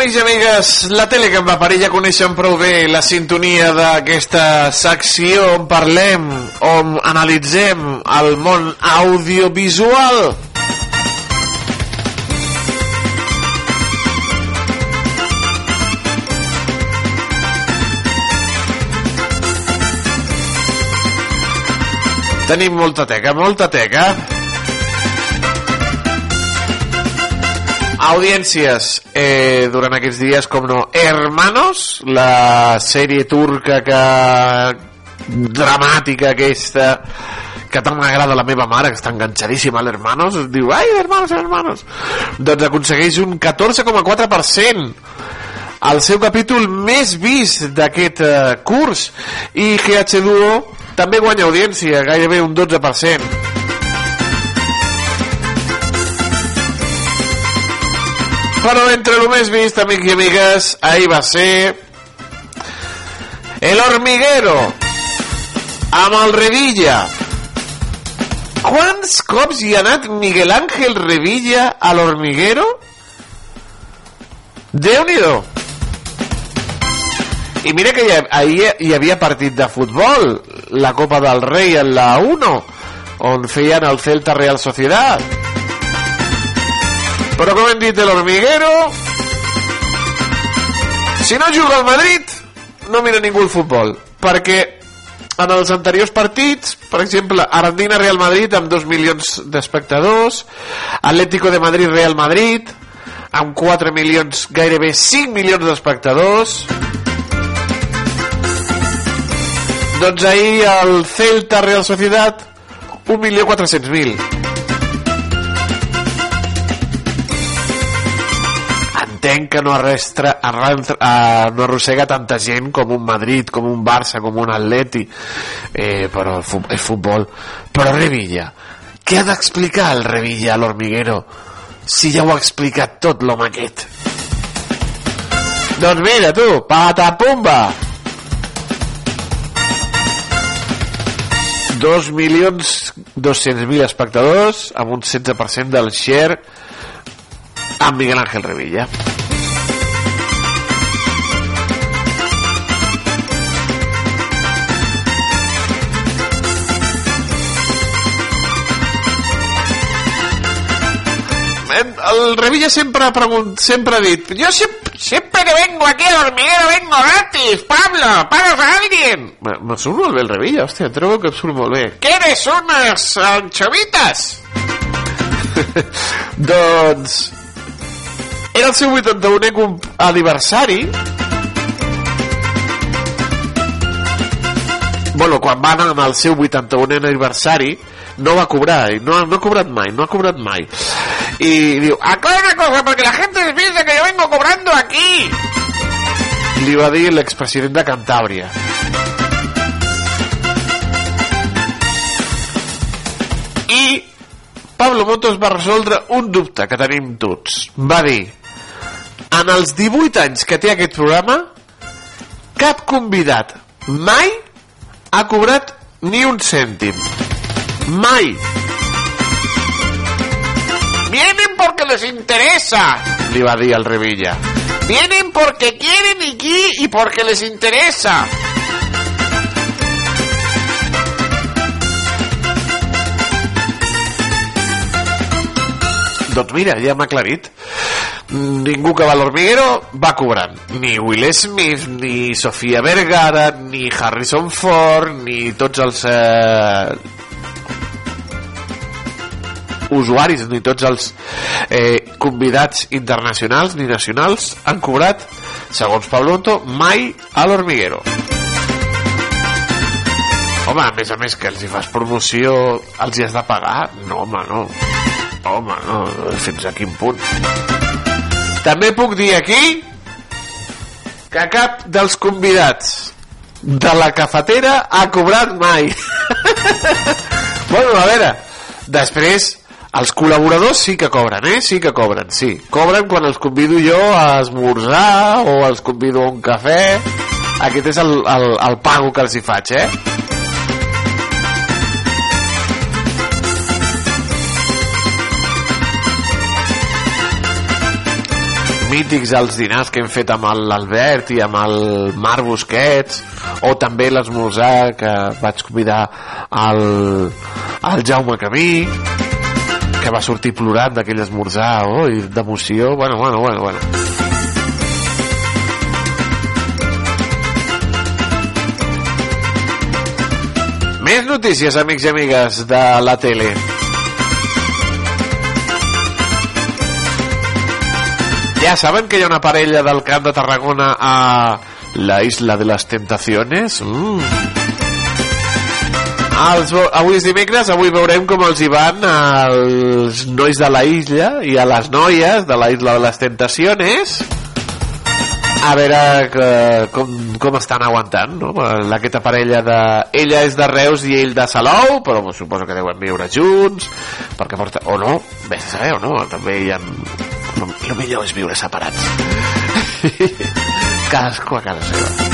Amics i amigues, la tele que em va parir ja coneixen prou bé la sintonia d'aquesta secció on parlem, on analitzem el món audiovisual. Tenim molta teca, molta teca. Audiències, eh, durant aquests dies, com no, Hermanos, la sèrie turca que dramàtica aquesta que tant m'agrada la meva mare que està enganxadíssima a l'Hermanos diu, ai, Hermanos, Hermanos doncs aconsegueix un 14,4% el seu capítol més vist d'aquest eh, curs i GH2O també guanya audiència, gairebé un 12%. Però entre el més vist, amics i amigues, ahir va ser El Hormiguero amb el Revilla. Quants cops hi ha anat Miguel Ángel Revilla a l'Hormiguero? Déu-n'hi-do. I mira que hi, ha- ahir hi havia partit de futbol, la Copa del Rei en la 1, on feien el Celta Real Sociedad. Però com hem dit de l'Hormiguero, si no juga al Madrid, no mira ningú el futbol, perquè en els anteriors partits, per exemple, Arandina Real Madrid amb 2 milions d'espectadors, Atlético de Madrid Real Madrid amb 4 milions, gairebé 5 milions d'espectadors. Doncs ahir el Celta Real Sociedad 1.400.000. entenc que no, arrestra, arrastra, uh, no arrossega tanta gent com un Madrid, com un Barça, com un Atleti, eh, però el futbol. Però Revilla, què ha d'explicar el Revilla a l'Hormiguero si ja ho ha explicat tot l'home aquest? Doncs mira tu, patapumba! 2 milions 200.000 espectadors amb un 16% del share amb Miguel Ángel Revilla. El Revilla sempre ha, pregunt, sempre ha dit yo siempre, siempre que vengo aquí al hormiguero vengo gratis, Pablo, pagas a alguien. Me, me surt molt bé el Revilla, hòstia, trobo que em surt molt bé. ¿Quieres unas anchovitas? doncs era el seu 81è cum- aniversari bueno, quan va anar el seu 81è aniversari no va cobrar, no, no ha cobrat mai no ha cobrat mai i diu, aclara una cosa, porque la gente piensa que yo vengo cobrando aquí li va dir l'expresident de Cantàbria i Pablo Motos va resoldre un dubte que tenim tots. Va dir, en els 18 anys que té aquest programa, cap convidat mai ha cobrat ni un cèntim. Mai. Vienen porque les interesa, li va dir el Revilla. Vienen porque quieren y, qui- y porque les interesa. Doncs mira, ja m'ha aclarit. Ningú que va a l'Hormiguero va cobrant. Ni Will Smith, ni Sofia Vergara, ni Harrison Ford, ni tots els eh, usuaris, ni tots els eh, convidats internacionals ni nacionals han cobrat, segons Pablo Otto, mai a l'Hormiguero. Home, a més a més que els hi fas promoció, els hi has de pagar? No, home, no. Home, no, fins a quin punt? També puc dir aquí que cap dels convidats de la cafetera ha cobrat mai. bueno, a veure, després els col·laboradors sí que cobren, eh? Sí que cobren, sí. Cobren quan els convido jo a esmorzar o els convido a un cafè. Aquest és el, el, el pago que els hi faig, eh? mítics els dinars que hem fet amb l'Albert i amb el Marc Busquets o també l'esmorzar que vaig convidar al, al Jaume Camí que va sortir plorant d'aquell esmorzar oh, i d'emoció bueno, bueno, bueno, bueno. Més notícies, amics i amigues de la tele. Ja saben que hi ha una parella del Camp de Tarragona a la Isla de les Tentaciones? Mm. Els, avui és dimecres, avui veurem com els hi van als nois de la illa i a les noies de la Isla de les Tentaciones. A veure que, com, com estan aguantant no? aquesta parella de... ella és de Reus i ell de Salou però suposo que deuen viure junts perquè porta... o no, bé, saber o no? També hi ha el, millor és viure separats. Cadascú a casa seva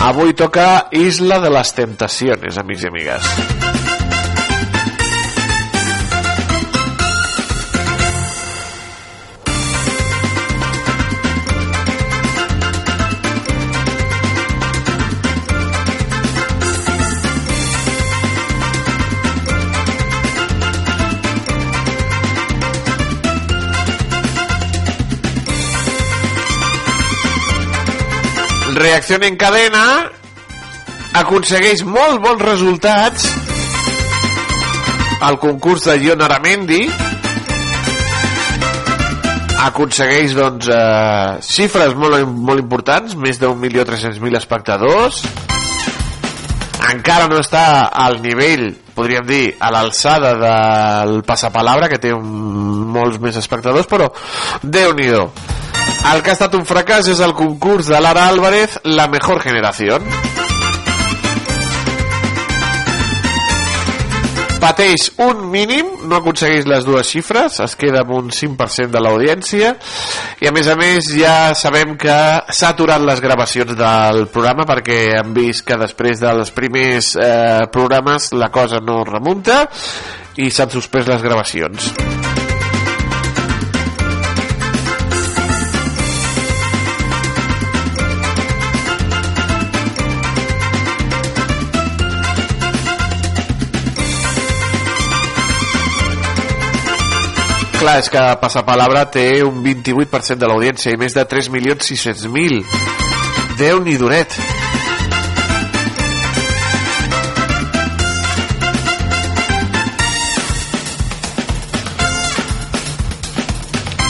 avui toca Isla de les Tentaciones amics i amigues Reacció en cadena aconsegueix molt bons resultats al concurs de Ion Aramendi. Aconsegueix doncs eh, xifres molt, molt importants més d'un milió tres-cents mil espectadors. Encara no està al nivell podríem dir a l'alçada del passapalabra que té un, molts més espectadors però déu nhi el que ha estat un fracàs és el concurs de Lara Álvarez La Mejor Generación pateix un mínim, no aconsegueix les dues xifres, es queda amb un 5% de l'audiència i a més a més ja sabem que s'ha aturat les gravacions del programa perquè hem vist que després dels primers eh, programes la cosa no remunta i s'han suspès les gravacions. Clar, és que Passapalabra té un 28% de l'audiència i més de 3.600.000. déu nhi duret.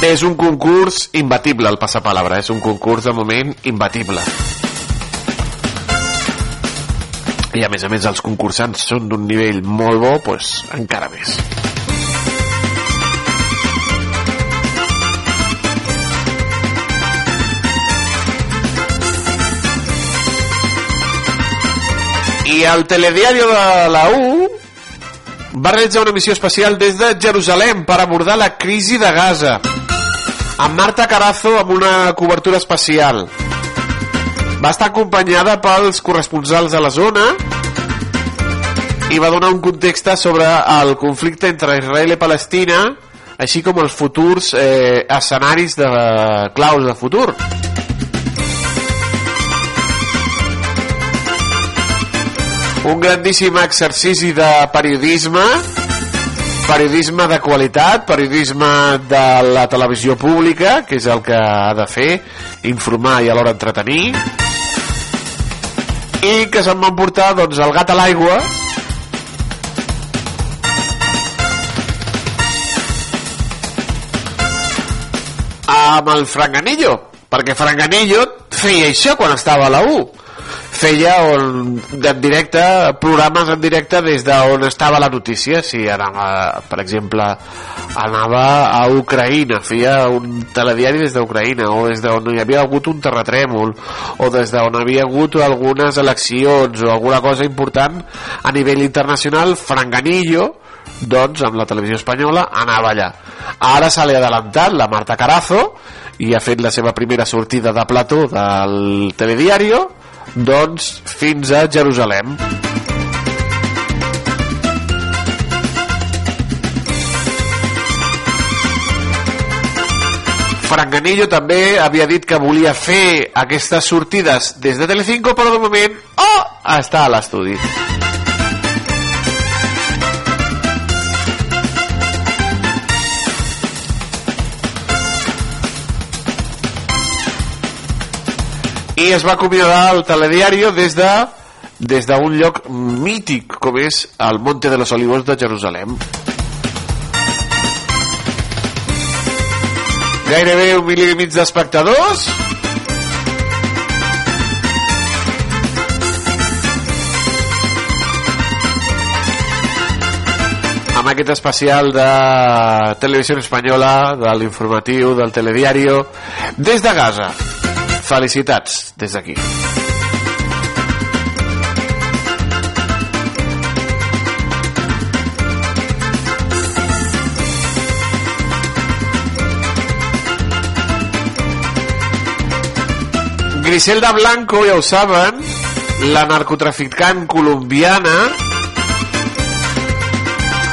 És un concurs imbatible, el Passapalabra. És un concurs, de moment, imbatible. I a més a més els concursants són d'un nivell molt bo, doncs encara més. I el telediario de la U va realitzar una missió especial des de Jerusalem per abordar la crisi de Gaza amb Marta Carazo amb una cobertura especial. Va estar acompanyada pels corresponsals de la zona i va donar un context sobre el conflicte entre Israel i Palestina així com els futurs eh, escenaris de claus de futur un grandíssim exercici de periodisme periodisme de qualitat periodisme de la televisió pública que és el que ha de fer informar i alhora entretenir. I que se'n van portar doncs, el gat a l'aigua. Amb el Franganillo perquè Franganillo feia això quan estava a la U feia on, en directe, programes en directe des d'on estava la notícia, si anava, per exemple, anava a Ucraïna, feia un telediari des d'Ucraïna, o des d'on hi havia hagut un terratrèmol, o des d'on havia hagut algunes eleccions, o alguna cosa important a nivell internacional, Franganillo, doncs amb la televisió espanyola anava allà. Ara se li ha adelantat la Marta Carazo i ha fet la seva primera sortida de plató del telediario doncs fins a Jerusalem. Franganillo també havia dit que volia fer aquestes sortides des de Telecinco, però de moment oh, està a l'estudi. I es va acomiadar el telediario des de des d'un lloc mític com és el Monte de los Olivos de Jerusalem. Gairebé un milió i mig d'espectadors. Amb aquest especial de televisió espanyola de l'informatiu, del telediario des de Gaza Felicitats des d'aquí. Griselda Blanco, ja ho saben, la narcotraficant colombiana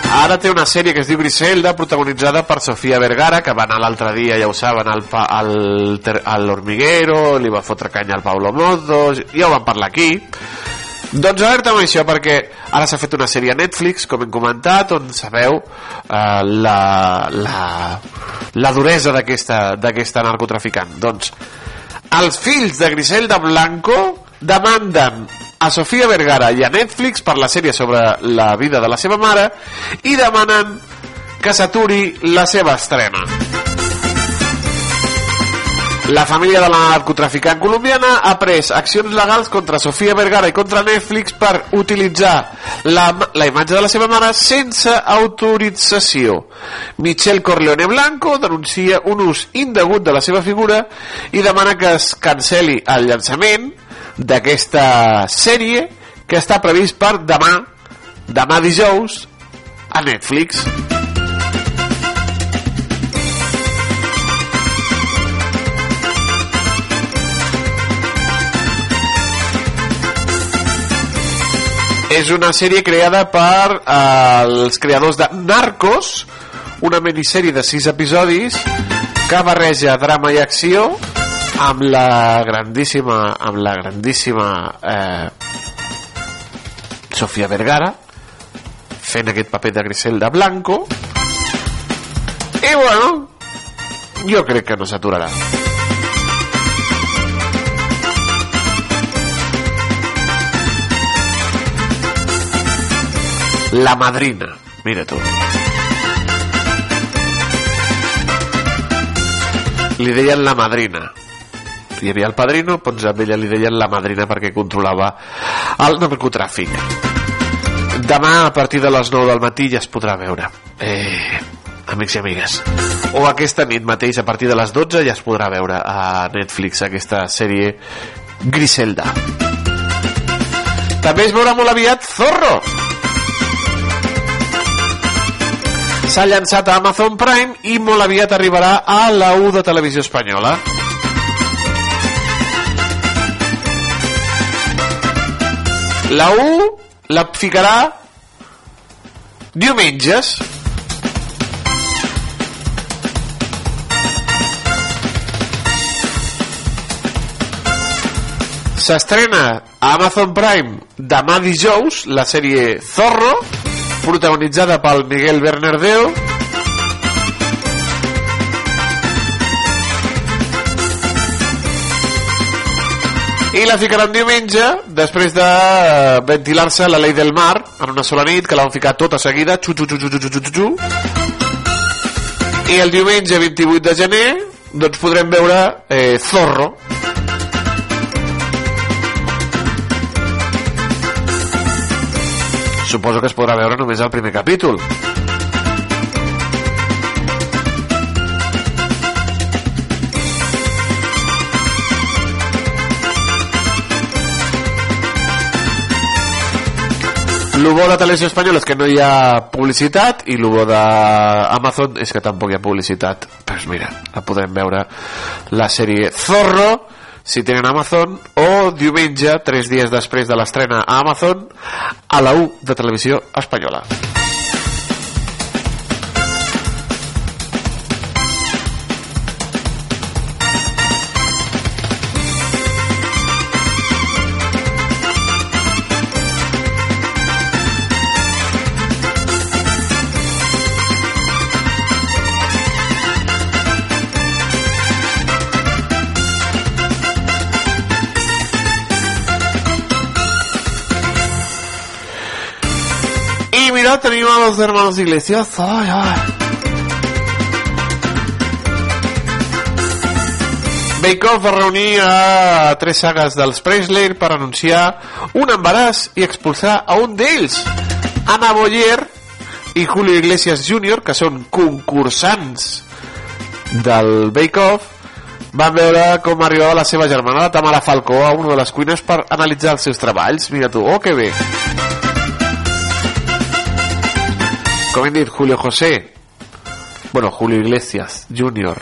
Ara té una sèrie que es diu Griselda, protagonitzada per Sofia Vergara, que va anar l'altre dia, ja ho saben, al, al, al l'Hormiguero, li va fotre canya al Pablo Motos, ja ho vam parlar aquí. Doncs alerta amb això, perquè ara s'ha fet una sèrie a Netflix, com hem comentat, on sabeu eh, la, la, la duresa d'aquesta narcotraficant. Doncs els fills de Griselda Blanco demanden a Sofia Vergara i a Netflix per la sèrie sobre la vida de la seva mare i demanen que s'aturi la seva estrena. La família de la narcotraficant colombiana ha pres accions legals contra Sofia Vergara i contra Netflix per utilitzar la, la imatge de la seva mare sense autorització. Michelle Corleone Blanco denuncia un ús indegut de la seva figura i demana que es canceli el llançament d'aquesta sèrie que està previst per demà, demà dijous, a Netflix. És una sèrie creada per eh, els creadors de Narcos, una minissèrie de sis episodis que barreja drama i acció amb la grandíssima amb la grandíssima eh, Sofia Vergara fent aquest paper de Griselda Blanco. I bueno jo crec que no s'aturarà. La Madrina mira tu. Li deien la madrina hi havia el padrino, doncs a ella li deien la madrina perquè controlava el narcotràfic. Demà, a partir de les 9 del matí, ja es podrà veure. Eh, amics i amigues. O aquesta nit mateix, a partir de les 12, ja es podrà veure a Netflix aquesta sèrie Griselda. També es veurà molt aviat Zorro. S'ha llançat a Amazon Prime i molt aviat arribarà a la U de Televisió Espanyola. La U la ficarà diumenges. S'estrena a Amazon Prime demà dijous la sèrie Zorro, protagonitzada pel Miguel Bernardeo, i la ficaran diumenge després de ventilar-se la llei del mar en una sola nit que la van ficar tota seguida xu, xu, xu, xu, xu, xu, xu. i el diumenge 28 de gener doncs podrem veure eh, Zorro suposo que es podrà veure només el primer capítol El bo de Televisió Espanyola és que no hi ha publicitat i el bo d'Amazon és que tampoc hi ha publicitat. Pues mira, la podrem veure la sèrie Zorro si tenen Amazon o diumenge, tres dies després de l'estrena a Amazon a la U de Televisió Espanyola. Mira, tenim a los hermanos Iglesias. Ay, ay. Off va reunir a tres sagues dels Presley per anunciar un embaràs i expulsar a un d'ells, Anna Boyer i Julio Iglesias Jr., que són concursants del Bake Off, van veure com arribava la seva germana, la Tamara Falcó, a una de les cuines per analitzar els seus treballs. Mira tu, oh, que bé. Com hem dit, Julio José bueno, Julio Iglesias Jr.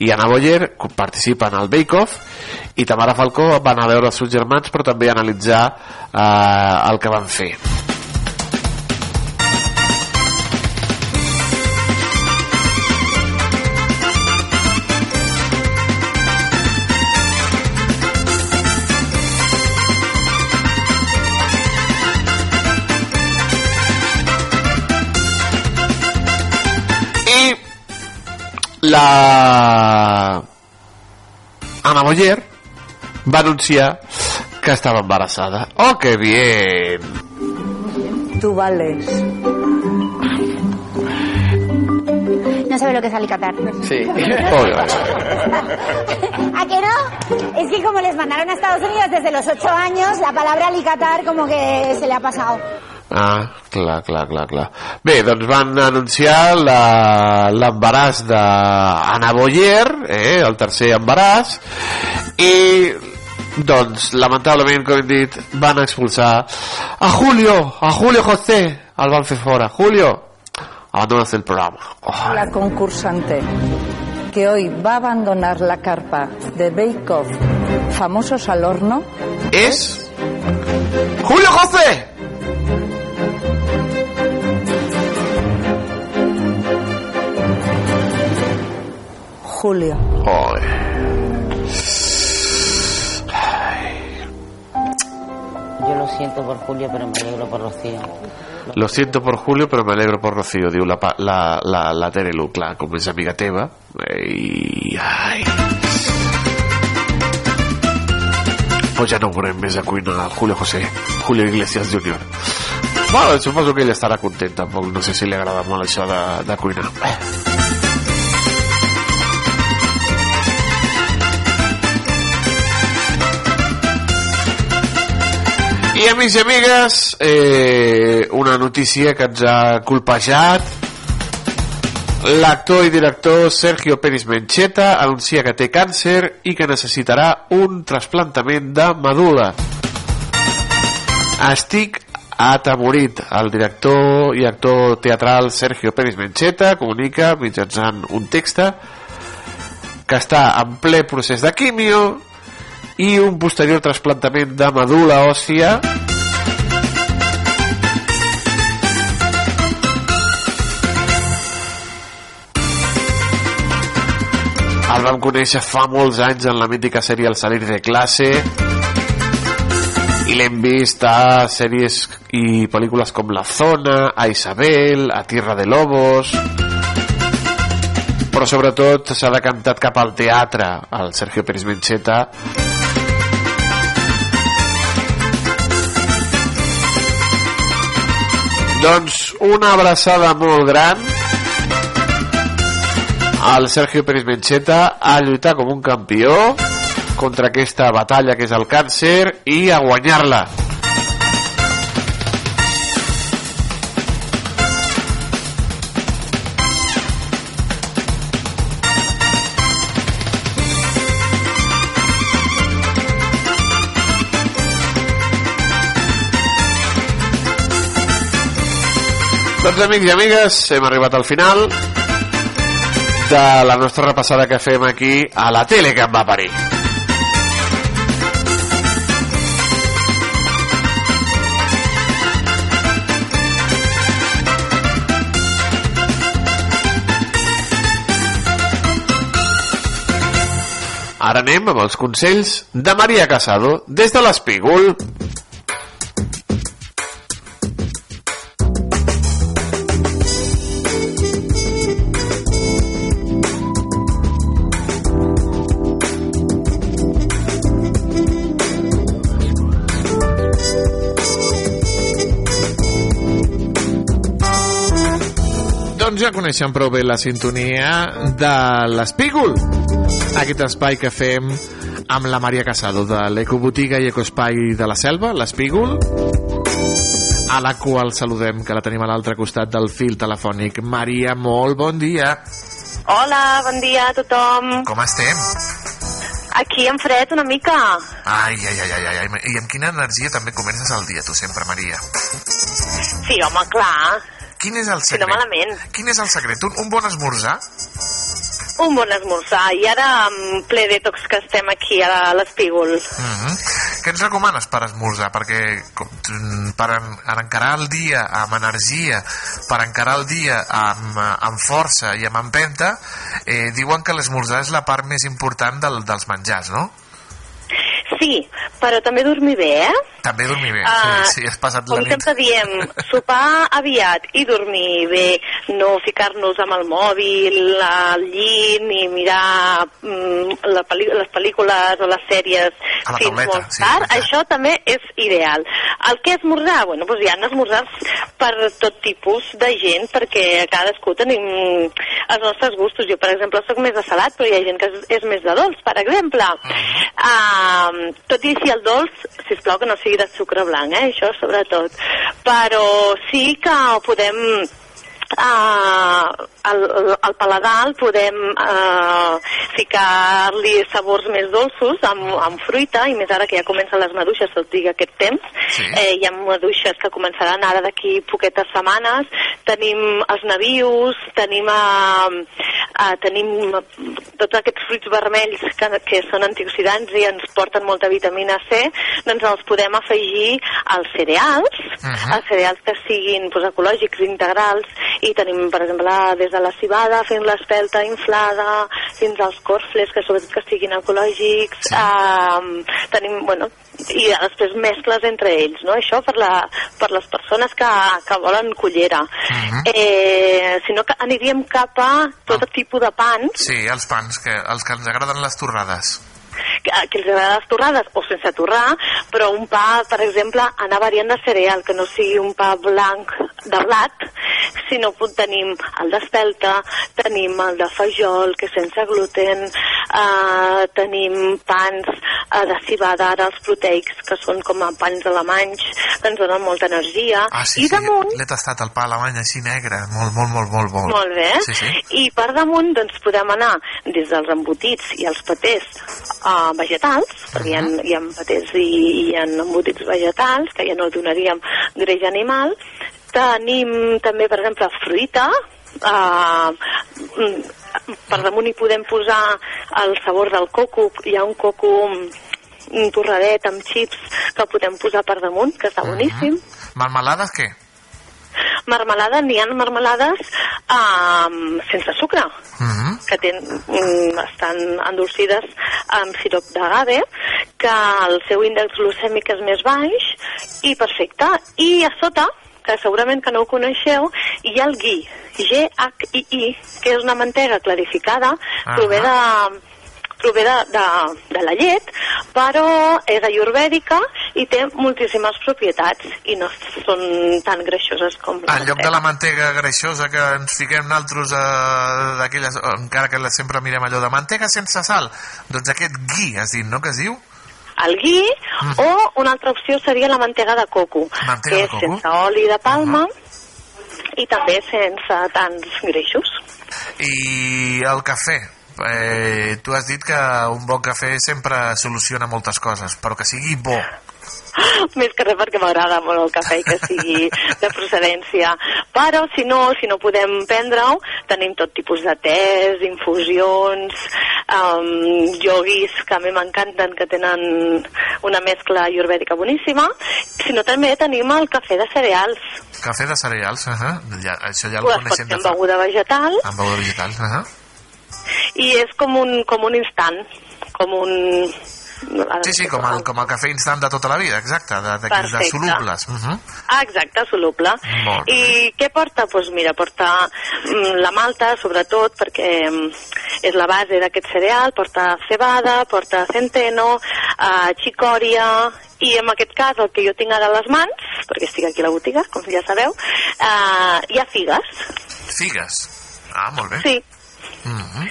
i Ana Boyer participen al Bake Off i Tamara Falcó van a veure els seus germans però també a analitzar eh, el que van fer la Ana Boyer va anunciar que estava embarassada. ¡Oh, qué bien! Tú vales. No sabe lo que es alicatar. Sí. ¿A que no? Es que como les mandaron a Estados Unidos desde los 8 años, la palabra alicatar como que se le ha pasado. Ah, clar, clar, clar, clar. Bé, doncs van anunciar la- l'embaràs d'Anna Boyer, eh, el tercer embaràs, i doncs, lamentablement, com hem dit, van expulsar a Julio, a Julio José, el van fer fora. Julio, abandonas el programa. Oh, La concursante que hoy va a abandonar la carpa de Bake Off Famosos al Horno es Julio José. Julio. Yo lo siento por Julio, pero me alegro por Rocío. Lo siento por Julio, però m'alegro por Rocío, diu la, pa- la, la, la Tere Lu, clar, com és amiga teva. I... Ai. Pues ja no veurem més a cuina Julio José, Julio Iglesias Jr. Bueno, suposo que ell estarà content, tampoc no sé si li agrada molt això de, de cuinar. I amics i amigues, eh, una notícia que ens ha colpejat. L'actor i director Sergio Pérez Mencheta anuncia que té càncer i que necessitarà un trasplantament de medul·la. Estic atemorit. El director i actor teatral Sergio Pérez Mencheta comunica mitjançant un text que està en ple procés de quimio i un posterior trasplantament de medul·la òssia. El vam conèixer fa molts anys en la mítica sèrie El salir de classe i l'hem vist a sèries i pel·lícules com La Zona, a Isabel, a Tierra de Lobos però sobretot s'ha decantat cap al teatre el Sergio Pérez Mencheta doncs una abraçada molt gran al Sergio Pérez Mencheta a lluitar com un campió contra aquesta batalla que és el càncer i a guanyar-la Doncs amics i amigues, hem arribat al final de la nostra repassada que fem aquí a la tele que em va parir. Ara anem amb els consells de Maria Casado des de l'Espígol. Doncs ja coneixem prou bé la sintonia de l'Espígol. Aquest espai que fem amb la Maria Casado de l'Ecobotiga i Ecoespai de la Selva, l'Espígol, a la qual saludem, que la tenim a l'altre costat del fil telefònic. Maria, molt bon dia. Hola, bon dia a tothom. Com estem? Aquí en fred una mica. Ai, ai, ai, ai, ai. I amb quina energia també comences el dia, tu sempre, Maria? Sí, home, clar. Quin és el secret? no malament. Quin és el secret? Un, un bon esmorzar? Un bon esmorzar. I ara en ple detox que estem aquí a l'Espígol. Mm -hmm. Què ens recomanes per esmorzar? Perquè com, per en, en encarar el dia amb energia, per encarar el dia amb, amb força i amb empenta, eh, diuen que l'esmorzar és la part més important del, dels menjars, no? Sí, però també dormir bé, eh? També dormir bé, Ah, sí, sí, has passat la Com nit. sempre diem, sopar aviat i dormir bé, no ficar-nos amb el mòbil al llit ni mirar mm, la les pel·lícules o les sèries A la fins tauleta, molt sí, tard, això també és ideal. El que esmorzar? Bueno, doncs hi ha esmorzars per tot tipus de gent, perquè cadascú tenim els nostres gustos. Jo, per exemple, sóc més de salat, però hi ha gent que és, és més de dolç, per exemple. Uh, tot i així el dolç, sisplau que no sigui de sucre blanc, eh? això sobretot. Però sí que podem uh, al, al paladar podem uh, ficar-li sabors més dolços amb, amb fruita i més ara que ja comencen les maduixes, tot dic aquest temps Sí. eh, hi ha maduixes que començaran ara d'aquí poquetes setmanes tenim els navius tenim, uh, uh, tenim tots aquests fruits vermells que, que són antioxidants i ens porten molta vitamina C doncs els podem afegir als cereals Mhm. als cereals que siguin doncs, ecològics, integrals i tenim, per exemple, des de la cibada fins l'espelta inflada, fins als corfles, que sobretot que siguin ecològics, sí. um, tenim, bueno, i després mescles entre ells, no? Això per, la, per les persones que, que volen cullera. Mhm. eh, si no, aniríem cap a tot tipus de pans, Sí, els pans, que, els que ens agraden les torrades. Que, que els agrada les torrades o sense torrar, però un pa, per exemple, anar variant de cereal, que no sigui un pa blanc de blat, sinó que tenim el d'espelta, tenim el de fajol, que sense gluten, eh, tenim pans eh, de cibada, ara els proteics, que són com a pans alemanys, que ens donen molta energia, Ah, sí, i sí, damunt l'he tastat, el pa alemany així negre, molt, molt, molt, molt, molt. molt bé. Sí, sí. I per damunt doncs, podem anar des dels embotits i els patés uh, vegetals, perquè hi ha, hi ha patés i hi ha embotits vegetals, que ja no donaríem greix animal. Tenim també, per exemple, fruita, uh, per damunt hi podem posar el sabor del coco, hi ha un coco un torradet amb xips que podem posar per damunt, que està boníssim. Marmelades, què? Marmelada, n'hi ha marmelades um, sense sucre, Mhm. que ten, um, estan endolcides amb sirop d'agave, que el seu índex glucèmic és més baix, i perfecte. I a sota, que segurament que no ho coneixeu, hi ha el gui, G-H-I-I, que és una mantega clarificada, prové de prové de, de, de la llet, però és ayurvèdica i té moltíssimes propietats i no són tan greixoses com la En lloc de la mantega greixosa que ens fiquem naltros eh, d'aquelles, encara que sempre mirem allò de mantega sense sal, doncs aquest gui, has dit, no?, que es diu? el gui o una altra opció seria la mantega de coco, Mantega que de és coco. sense oli de palma i també sense tants greixos. I el cafè. Eh, tu has dit que un bon cafè sempre soluciona moltes coses, però que sigui bo. Més que res perquè m'agrada molt el cafè i que sigui de procedència. Però, si no, si no podem prendre-ho, tenim tot tipus de tés, infusions, um, yoguis, que a mi m'encanten, que tenen una mescla ayurvèdica boníssima. Si no, també tenim el cafè de cereals. Cafè de cereals, uh -huh. ja, això ja el Pues pot coneixem ser amb beguda vegetal Amb beguda vegetal, uh -huh. I és com un, com un instant, com un... Sí, sí, com el, com el cafè instant de tota la vida, exacte, de, de, de solubles. Uh -huh. Ah, exacte, soluble. Molt I què porta? Doncs pues mira, porta mm, la malta, sobretot, perquè mm, és la base d'aquest cereal, porta cebada, porta centeno, eh, xicòria, i en aquest cas el que jo tinc ara a les mans, perquè estic aquí a la botiga, com ja sabeu, eh, hi ha figues. Figues. Ah, molt bé. Sí, Uh -huh.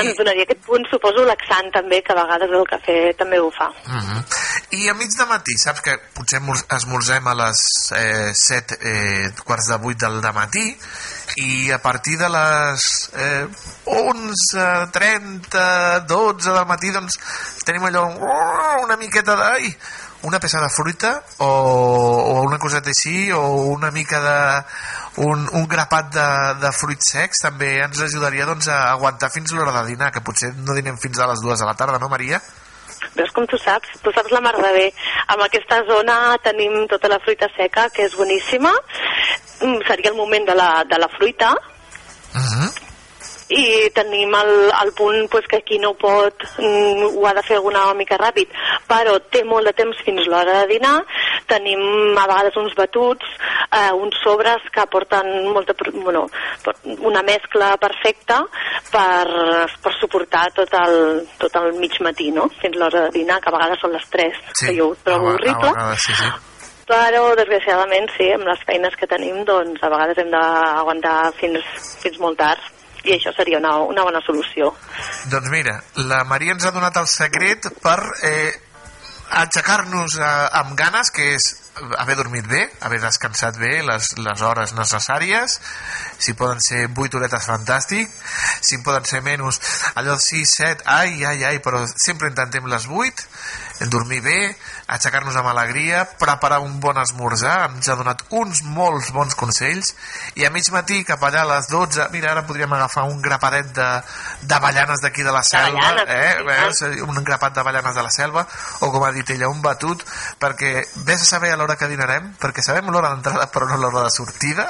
ens donaria aquest punt, suposo, laxant també, que a vegades el cafè també ho fa. Uh -huh. I a mig de matí, saps que potser mor- esmorzem a les eh, 7, eh, quarts de 8 del matí i a partir de les eh, 11, 30, 12 del matí doncs tenim allò oh, una miqueta de... Ai, una peça de fruita o, o una coseta així o una mica de un, un grapat de, de fruits secs també ens ajudaria doncs, a aguantar fins l'hora de dinar que potser no dinem fins a les dues de la tarda, no Maria? Veus com tu saps? Tu saps la mar de bé. En aquesta zona tenim tota la fruita seca, que és boníssima. Mm, Seria el moment de la, de la fruita. Uh -huh. I tenim el, el punt pues, que qui no pot mm, ho ha de fer alguna mica ràpid, però té molt de temps fins l'hora de dinar, tenim a vegades uns batuts, eh, uns sobres que porten molta, bueno, una mescla perfecta per, per suportar tot el, tot el mig matí, no? fins l'hora de dinar, que a vegades són les 3, que jo ho trobo a, horrible. a vegades sí, sí. Però, desgraciadament, sí, amb les feines que tenim, doncs, a vegades hem d'aguantar fins, fins molt tard i això seria una, una bona solució. Doncs mira, la Maria ens ha donat el secret per eh, aixecar-nos eh, amb ganes, que és haver dormit bé, haver descansat bé les, les hores necessàries, si poden ser 8 horetes fantàstic, si en poden ser menys, allò 6, 7, ai, ai, ai, però sempre intentem les 8, dormir bé, aixecar-nos amb alegria, preparar un bon esmorzar, ens ha donat uns molts bons consells, i a mig matí, cap allà a les 12, mira, ara podríem agafar un grapadet de d'avellanes d'aquí de la selva, D'avellanes, eh? eh? un grapat d'avellanes de la selva, o com ha dit ella, un batut, perquè vés a saber a l'hora que dinarem, perquè sabem l'hora d'entrada però no l'hora de sortida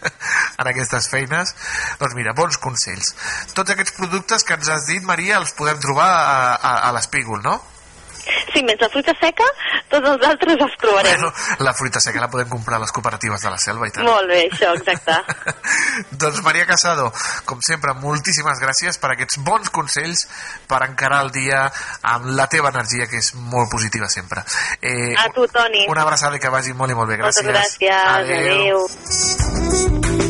en aquestes feines, doncs mira, bons consells. Tots aquests productes que ens has dit, Maria, els podem trobar a, a, a l'espígol, no? Sí, menys la fruita seca, tots els altres els trobarem. Bueno, la fruita seca la podem comprar a les cooperatives de la selva i tant. Molt bé, això, exacte. Doncs Maria Casado, com sempre, moltíssimes gràcies per aquests bons consells per encarar el dia amb la teva energia, que és molt positiva sempre. Eh, A tu, Toni. una abraçada i que vagi molt i molt bé. Gràcies. Moltes gràcies. Adéu. D'on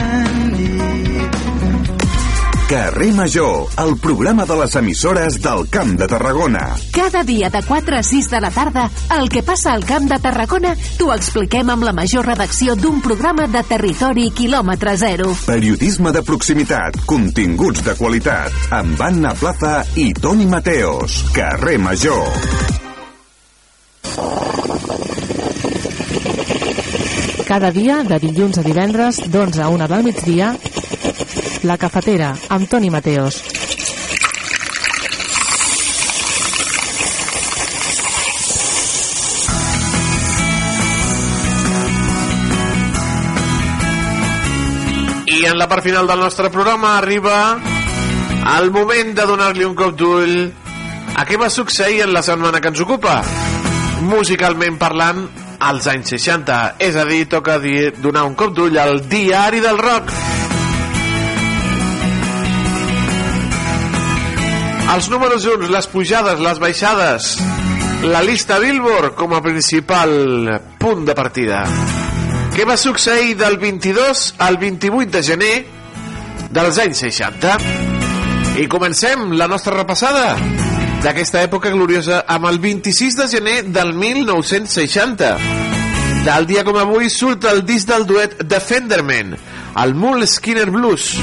Carrer Major, el programa de les emissores del Camp de Tarragona. Cada dia de 4 a 6 de la tarda, el que passa al Camp de Tarragona t'ho expliquem amb la major redacció d'un programa de territori quilòmetre zero. Periodisme de proximitat, continguts de qualitat, amb Anna Plaza i Toni Mateos. Carrer Major. Cada dia, de dilluns a divendres, d'11 a 1 del migdia, La Cafetera, amb Toni Mateos. I en la part final del nostre programa arriba el moment de donar-li un cop d'ull a què va succeir en la setmana que ens ocupa. Musicalment parlant, als anys 60. És a dir, toca donar un cop d'ull al diari del rock. Els números junts, les pujades, les baixades, la llista Billboard com a principal punt de partida. Què va succeir del 22 al 28 de gener dels anys 60? I comencem la nostra repassada d'aquesta època gloriosa amb el 26 de gener del 1960. Del dia com avui surt el disc del duet Defenderman, el Mule Skinner Blues,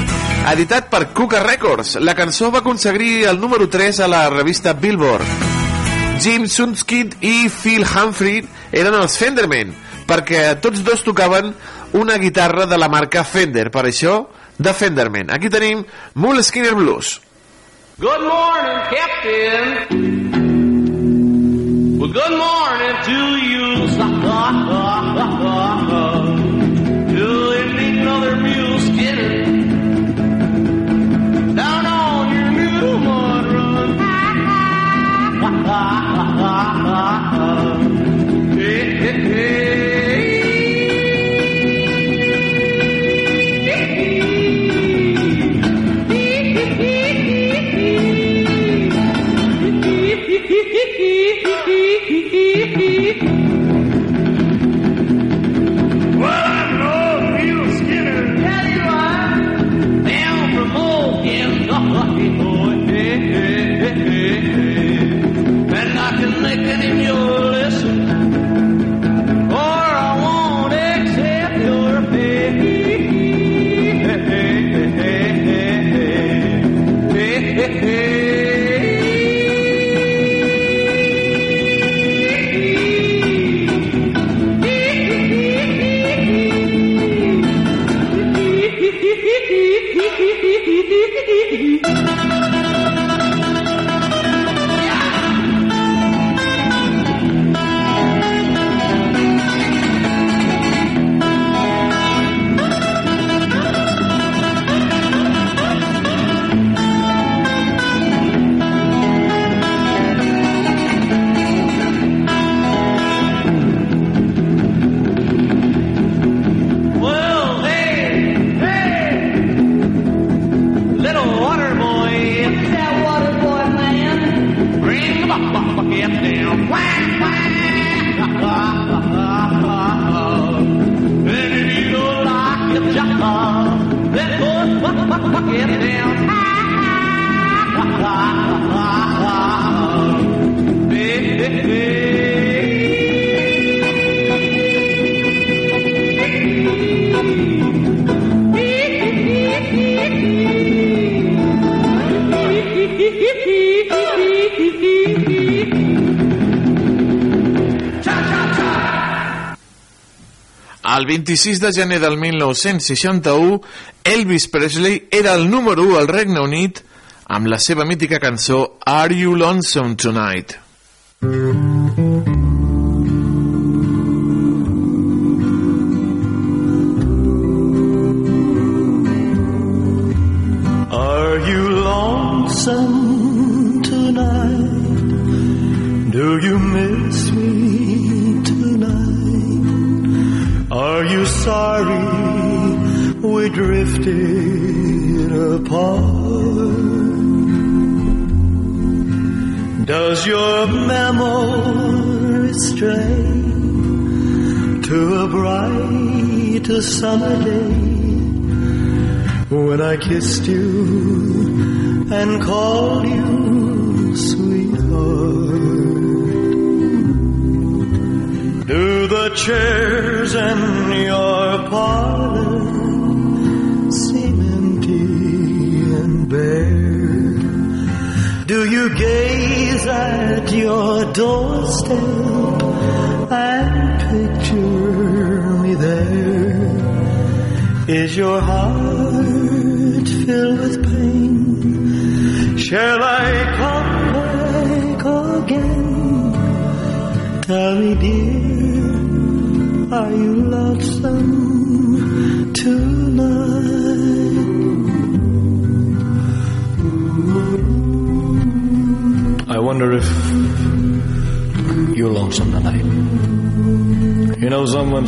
editat per Cuca Records. La cançó va aconseguir el número 3 a la revista Billboard. Jim Sunskid i Phil Humphrey eren els Fendermen, perquè tots dos tocaven una guitarra de la marca Fender, per això, de Fenderman. Aquí tenim Mule Skinner Blues. Good morning, Captain. Well, good morning to you. ah, ah, ah, ah, ah. 26 de gener del 1961, Elvis Presley era el número 1 al Regne Unit amb la seva mítica cançó Are You Lonesome Tonight?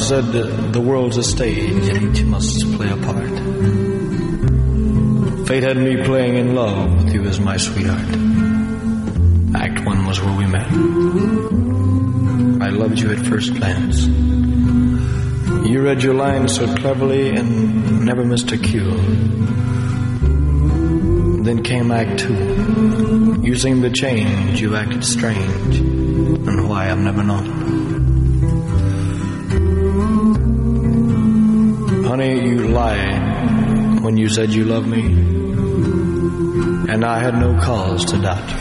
Said that the world's a stage and each must play a part. Fate had me playing in love with you as my sweetheart. Act one was where we met. I loved you at first glance. You read your lines so cleverly and never missed a cue. Then came Act two. You seemed to change, you acted strange, and why I've never known. Honey, you lied when you said you loved me, and I had no cause to doubt you.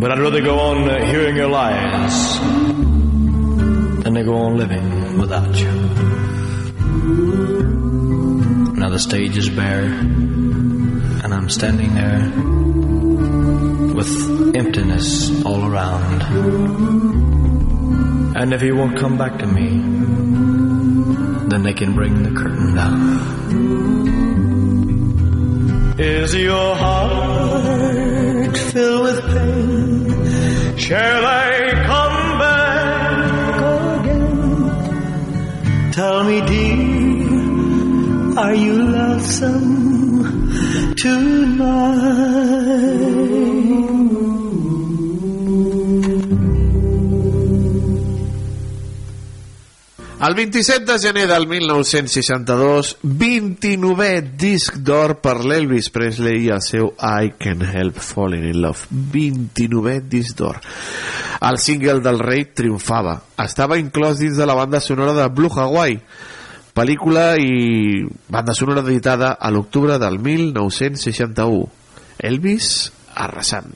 But I'd rather go on uh, hearing your lies than to go on living without you. Now the stage is bare, and I'm standing there with emptiness all around. And if you won't come back to me, then they can bring the curtain down. Is your heart filled with pain? Shall I come back again? Tell me, dear, are you lonesome tonight? El 27 de gener del 1962, 29è disc d'or per l'Elvis Presley i el seu I Can Help Falling in Love. 29è disc d'or. El single del rei triomfava. Estava inclòs dins de la banda sonora de Blue Hawaii, pel·lícula i banda sonora editada a l'octubre del 1961. Elvis arrasant.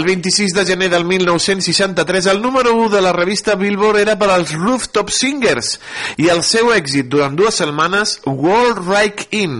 El 26 de gener del 1963, el número 1 de la revista Billboard era per als Rooftop Singers i el seu èxit durant dues setmanes, World Rike In.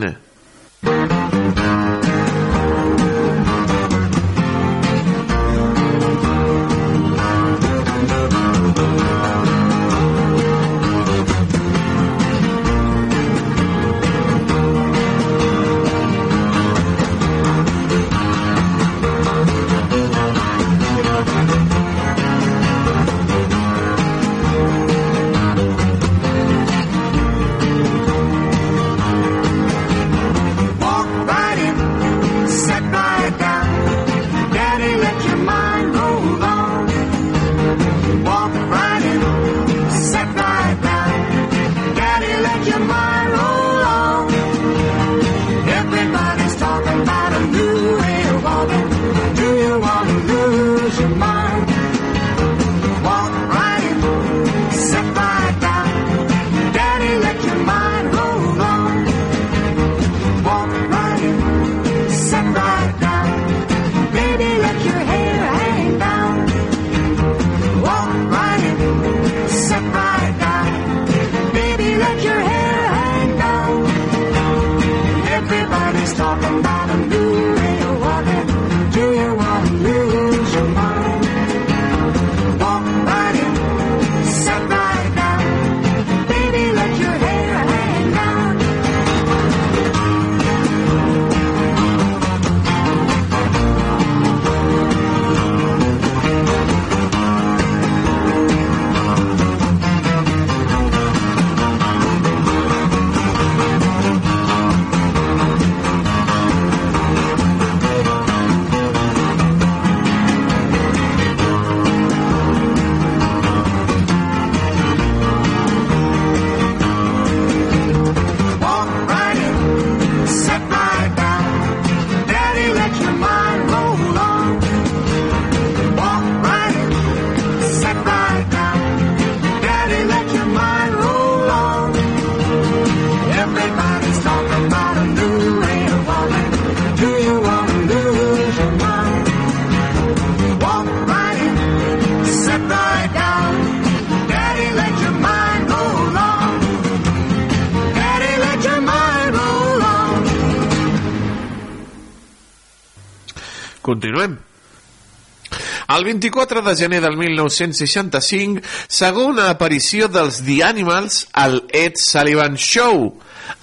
El 24 de gener del 1965, segona aparició dels The Animals al Ed Sullivan Show.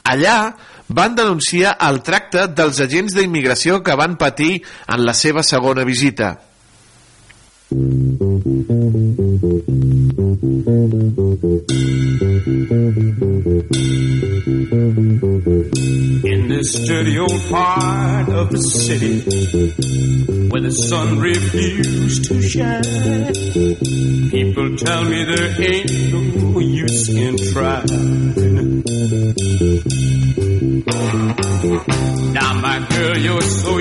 Allà van denunciar el tracte dels agents d'immigració que van patir en la seva segona visita. In this dirty old part of the city where the sun refused to shine. People tell me there ain't no use in trying. Now, my girl, you're so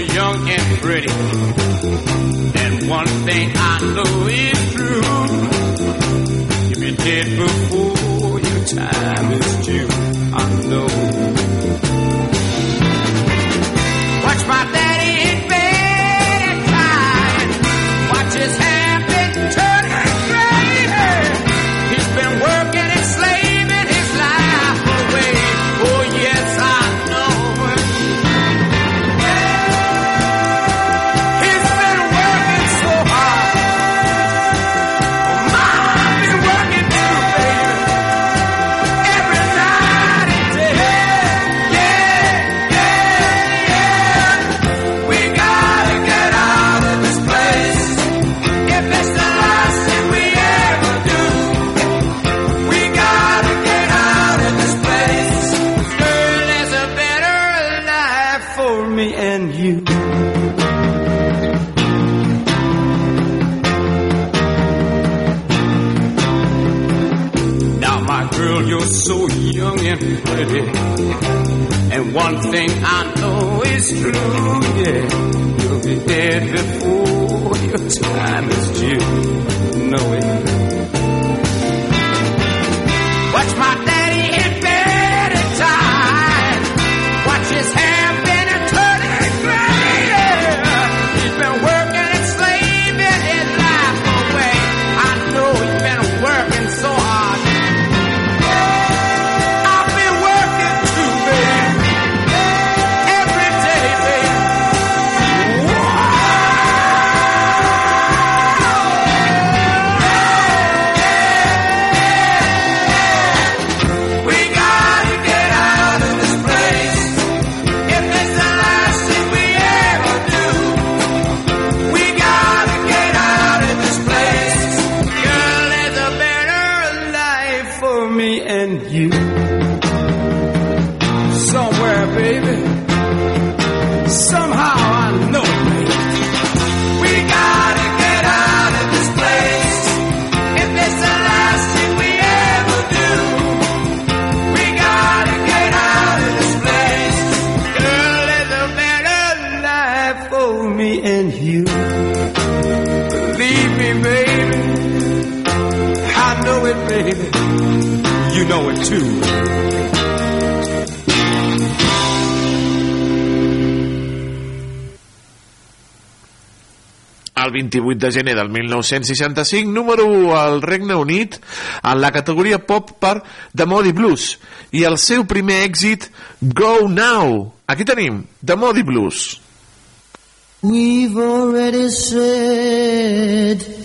28 de gener del 1965, número 1 al Regne Unit en la categoria pop per The Modi Blues i el seu primer èxit Go Now. Aquí tenim The Modi Blues. We've already said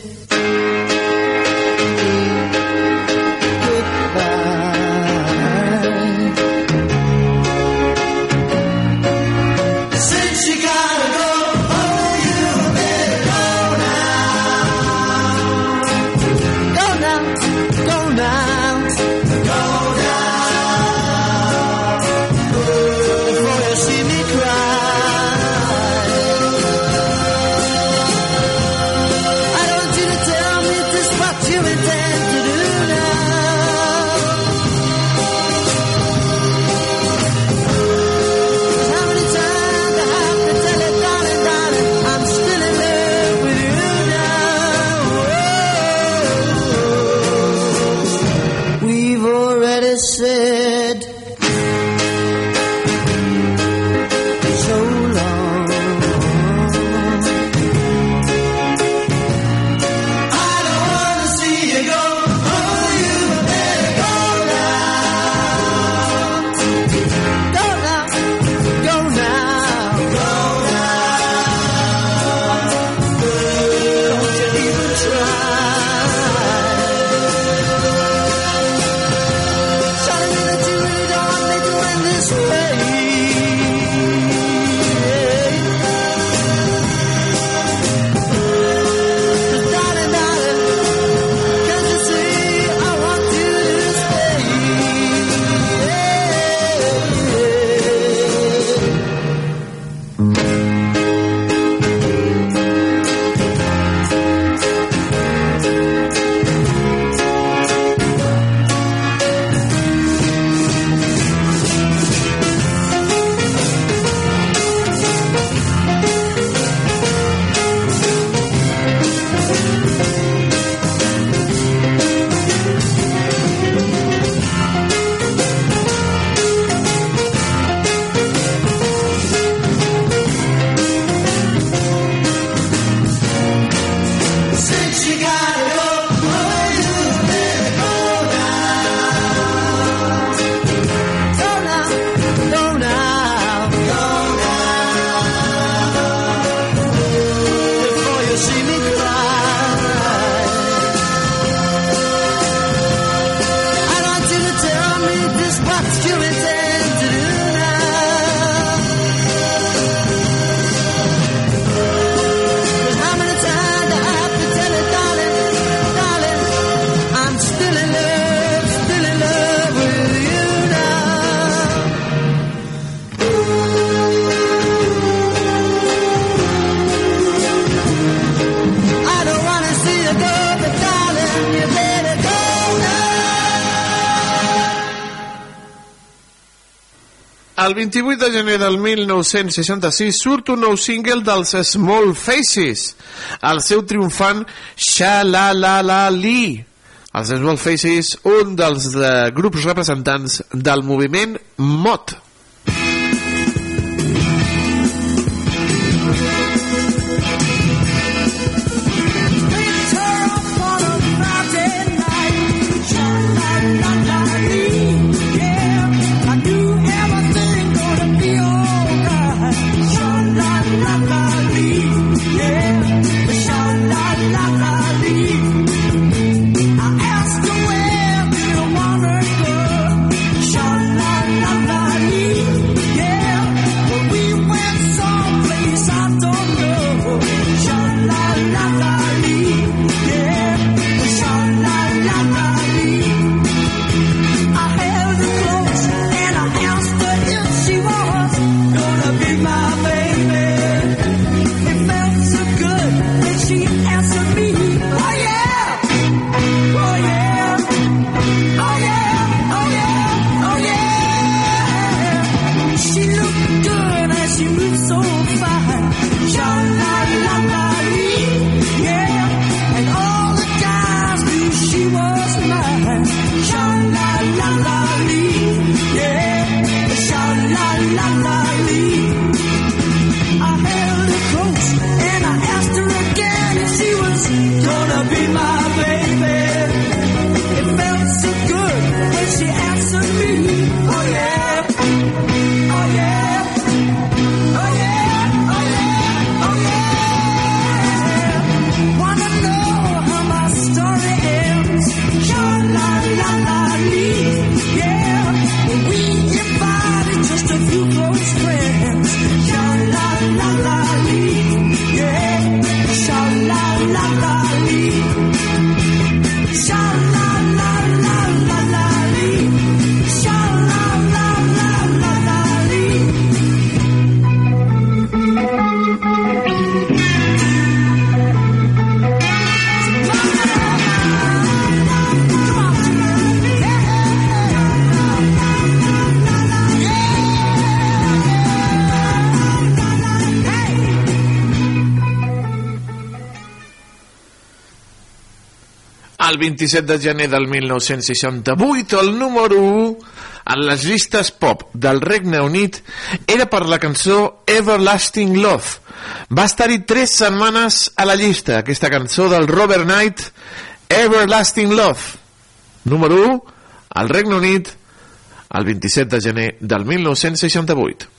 El 28 de gener del 1966 surt un nou single dels Small Faces, el seu triomfant Sha-la-la-la-li. Els Small Faces, un dels de, grups representants del moviment MOT, 27 de gener del 1968, el número 1 en les llistes pop del Regne Unit era per la cançó Everlasting Love. Va estar-hi 3 setmanes a la llista, aquesta cançó del Robert Knight, Everlasting Love. Número 1 al Regne Unit el 27 de gener del 1968.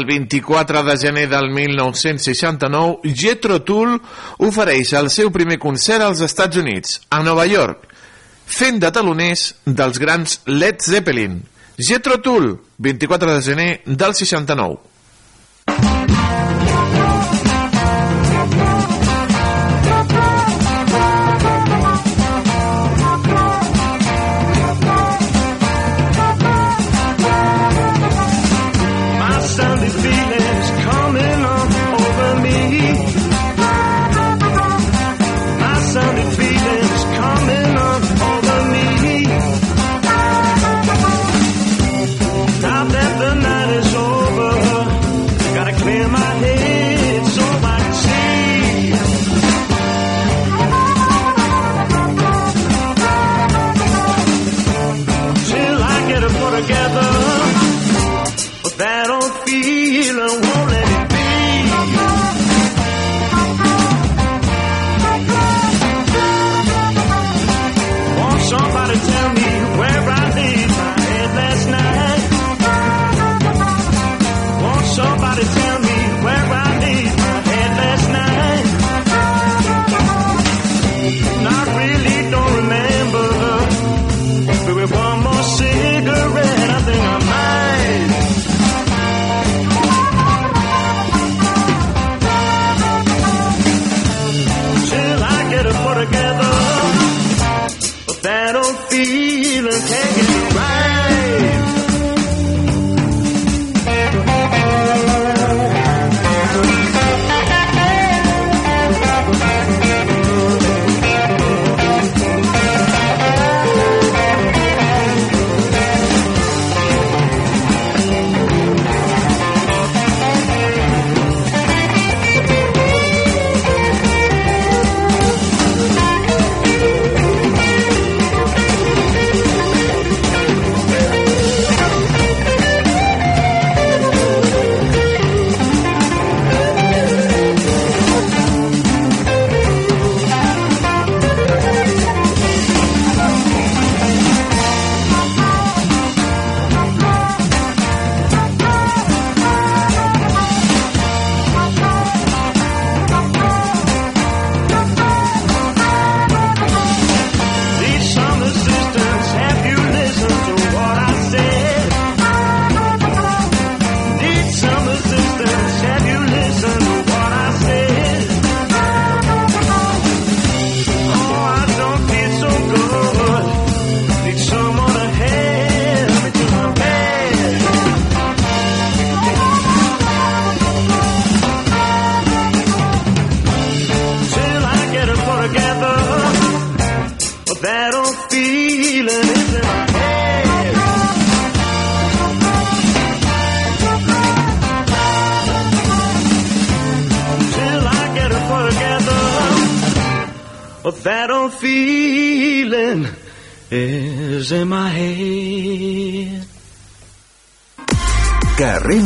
El 24 de gener del 1969, Jetro Tull ofereix el seu primer concert als Estats Units, a Nova York, fent de taloners dels grans Led Zeppelin. Jetro Tull, 24 de gener del 69.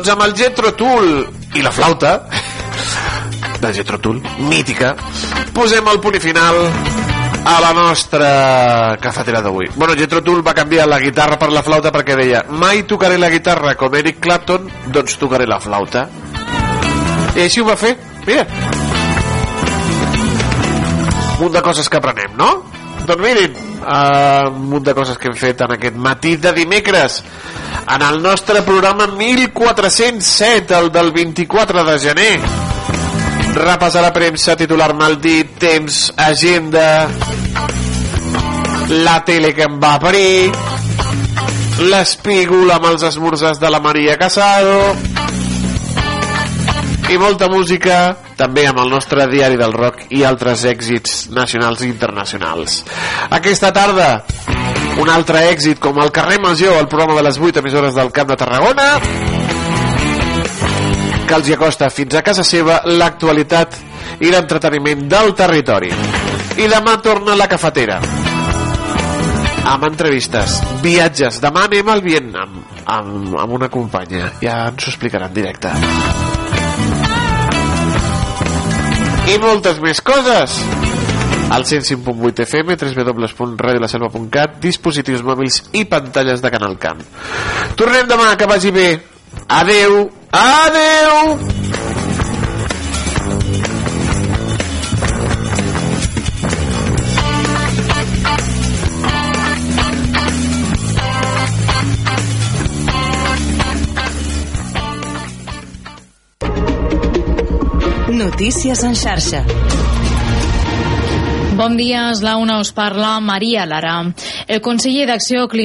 Doncs amb el Jetro Tool i la flauta de Jetro Tool, mítica, posem el punt final a la nostra cafetera d'avui. Bueno, Jetro Tool va canviar la guitarra per la flauta perquè deia mai tocaré la guitarra com Eric Clapton, doncs tocaré la flauta. I així ho va fer. Mira. Un munt de coses que aprenem, no? Doncs mirin, uh, un munt de coses que hem fet en aquest matí de dimecres en el nostre programa 1407, el del 24 de gener. Repàs a la premsa, titular mal dit, temps, agenda, la tele que em va parir, l'espígol amb els esmorzars de la Maria Casado, i molta música també amb el nostre diari del rock i altres èxits nacionals i internacionals. Aquesta tarda un altre èxit com el carrer Major, el programa de les 8 emissores del Camp de Tarragona que els hi acosta fins a casa seva l'actualitat i l'entreteniment del territori. I demà torna la cafetera amb entrevistes, viatges. Demà anem al Vietnam amb, amb una companya. Ja ens ho explicarà en directe. I moltes més coses al 105.8 FM, www.radiolaselva.cat, dispositius mòbils i pantalles de Canal Camp. Tornem demà, que vagi bé. Adeu, adeu! Notícies en xarxa. Bon dia, és la una us parla Maria Lara. El conseller d'Acció Climàtica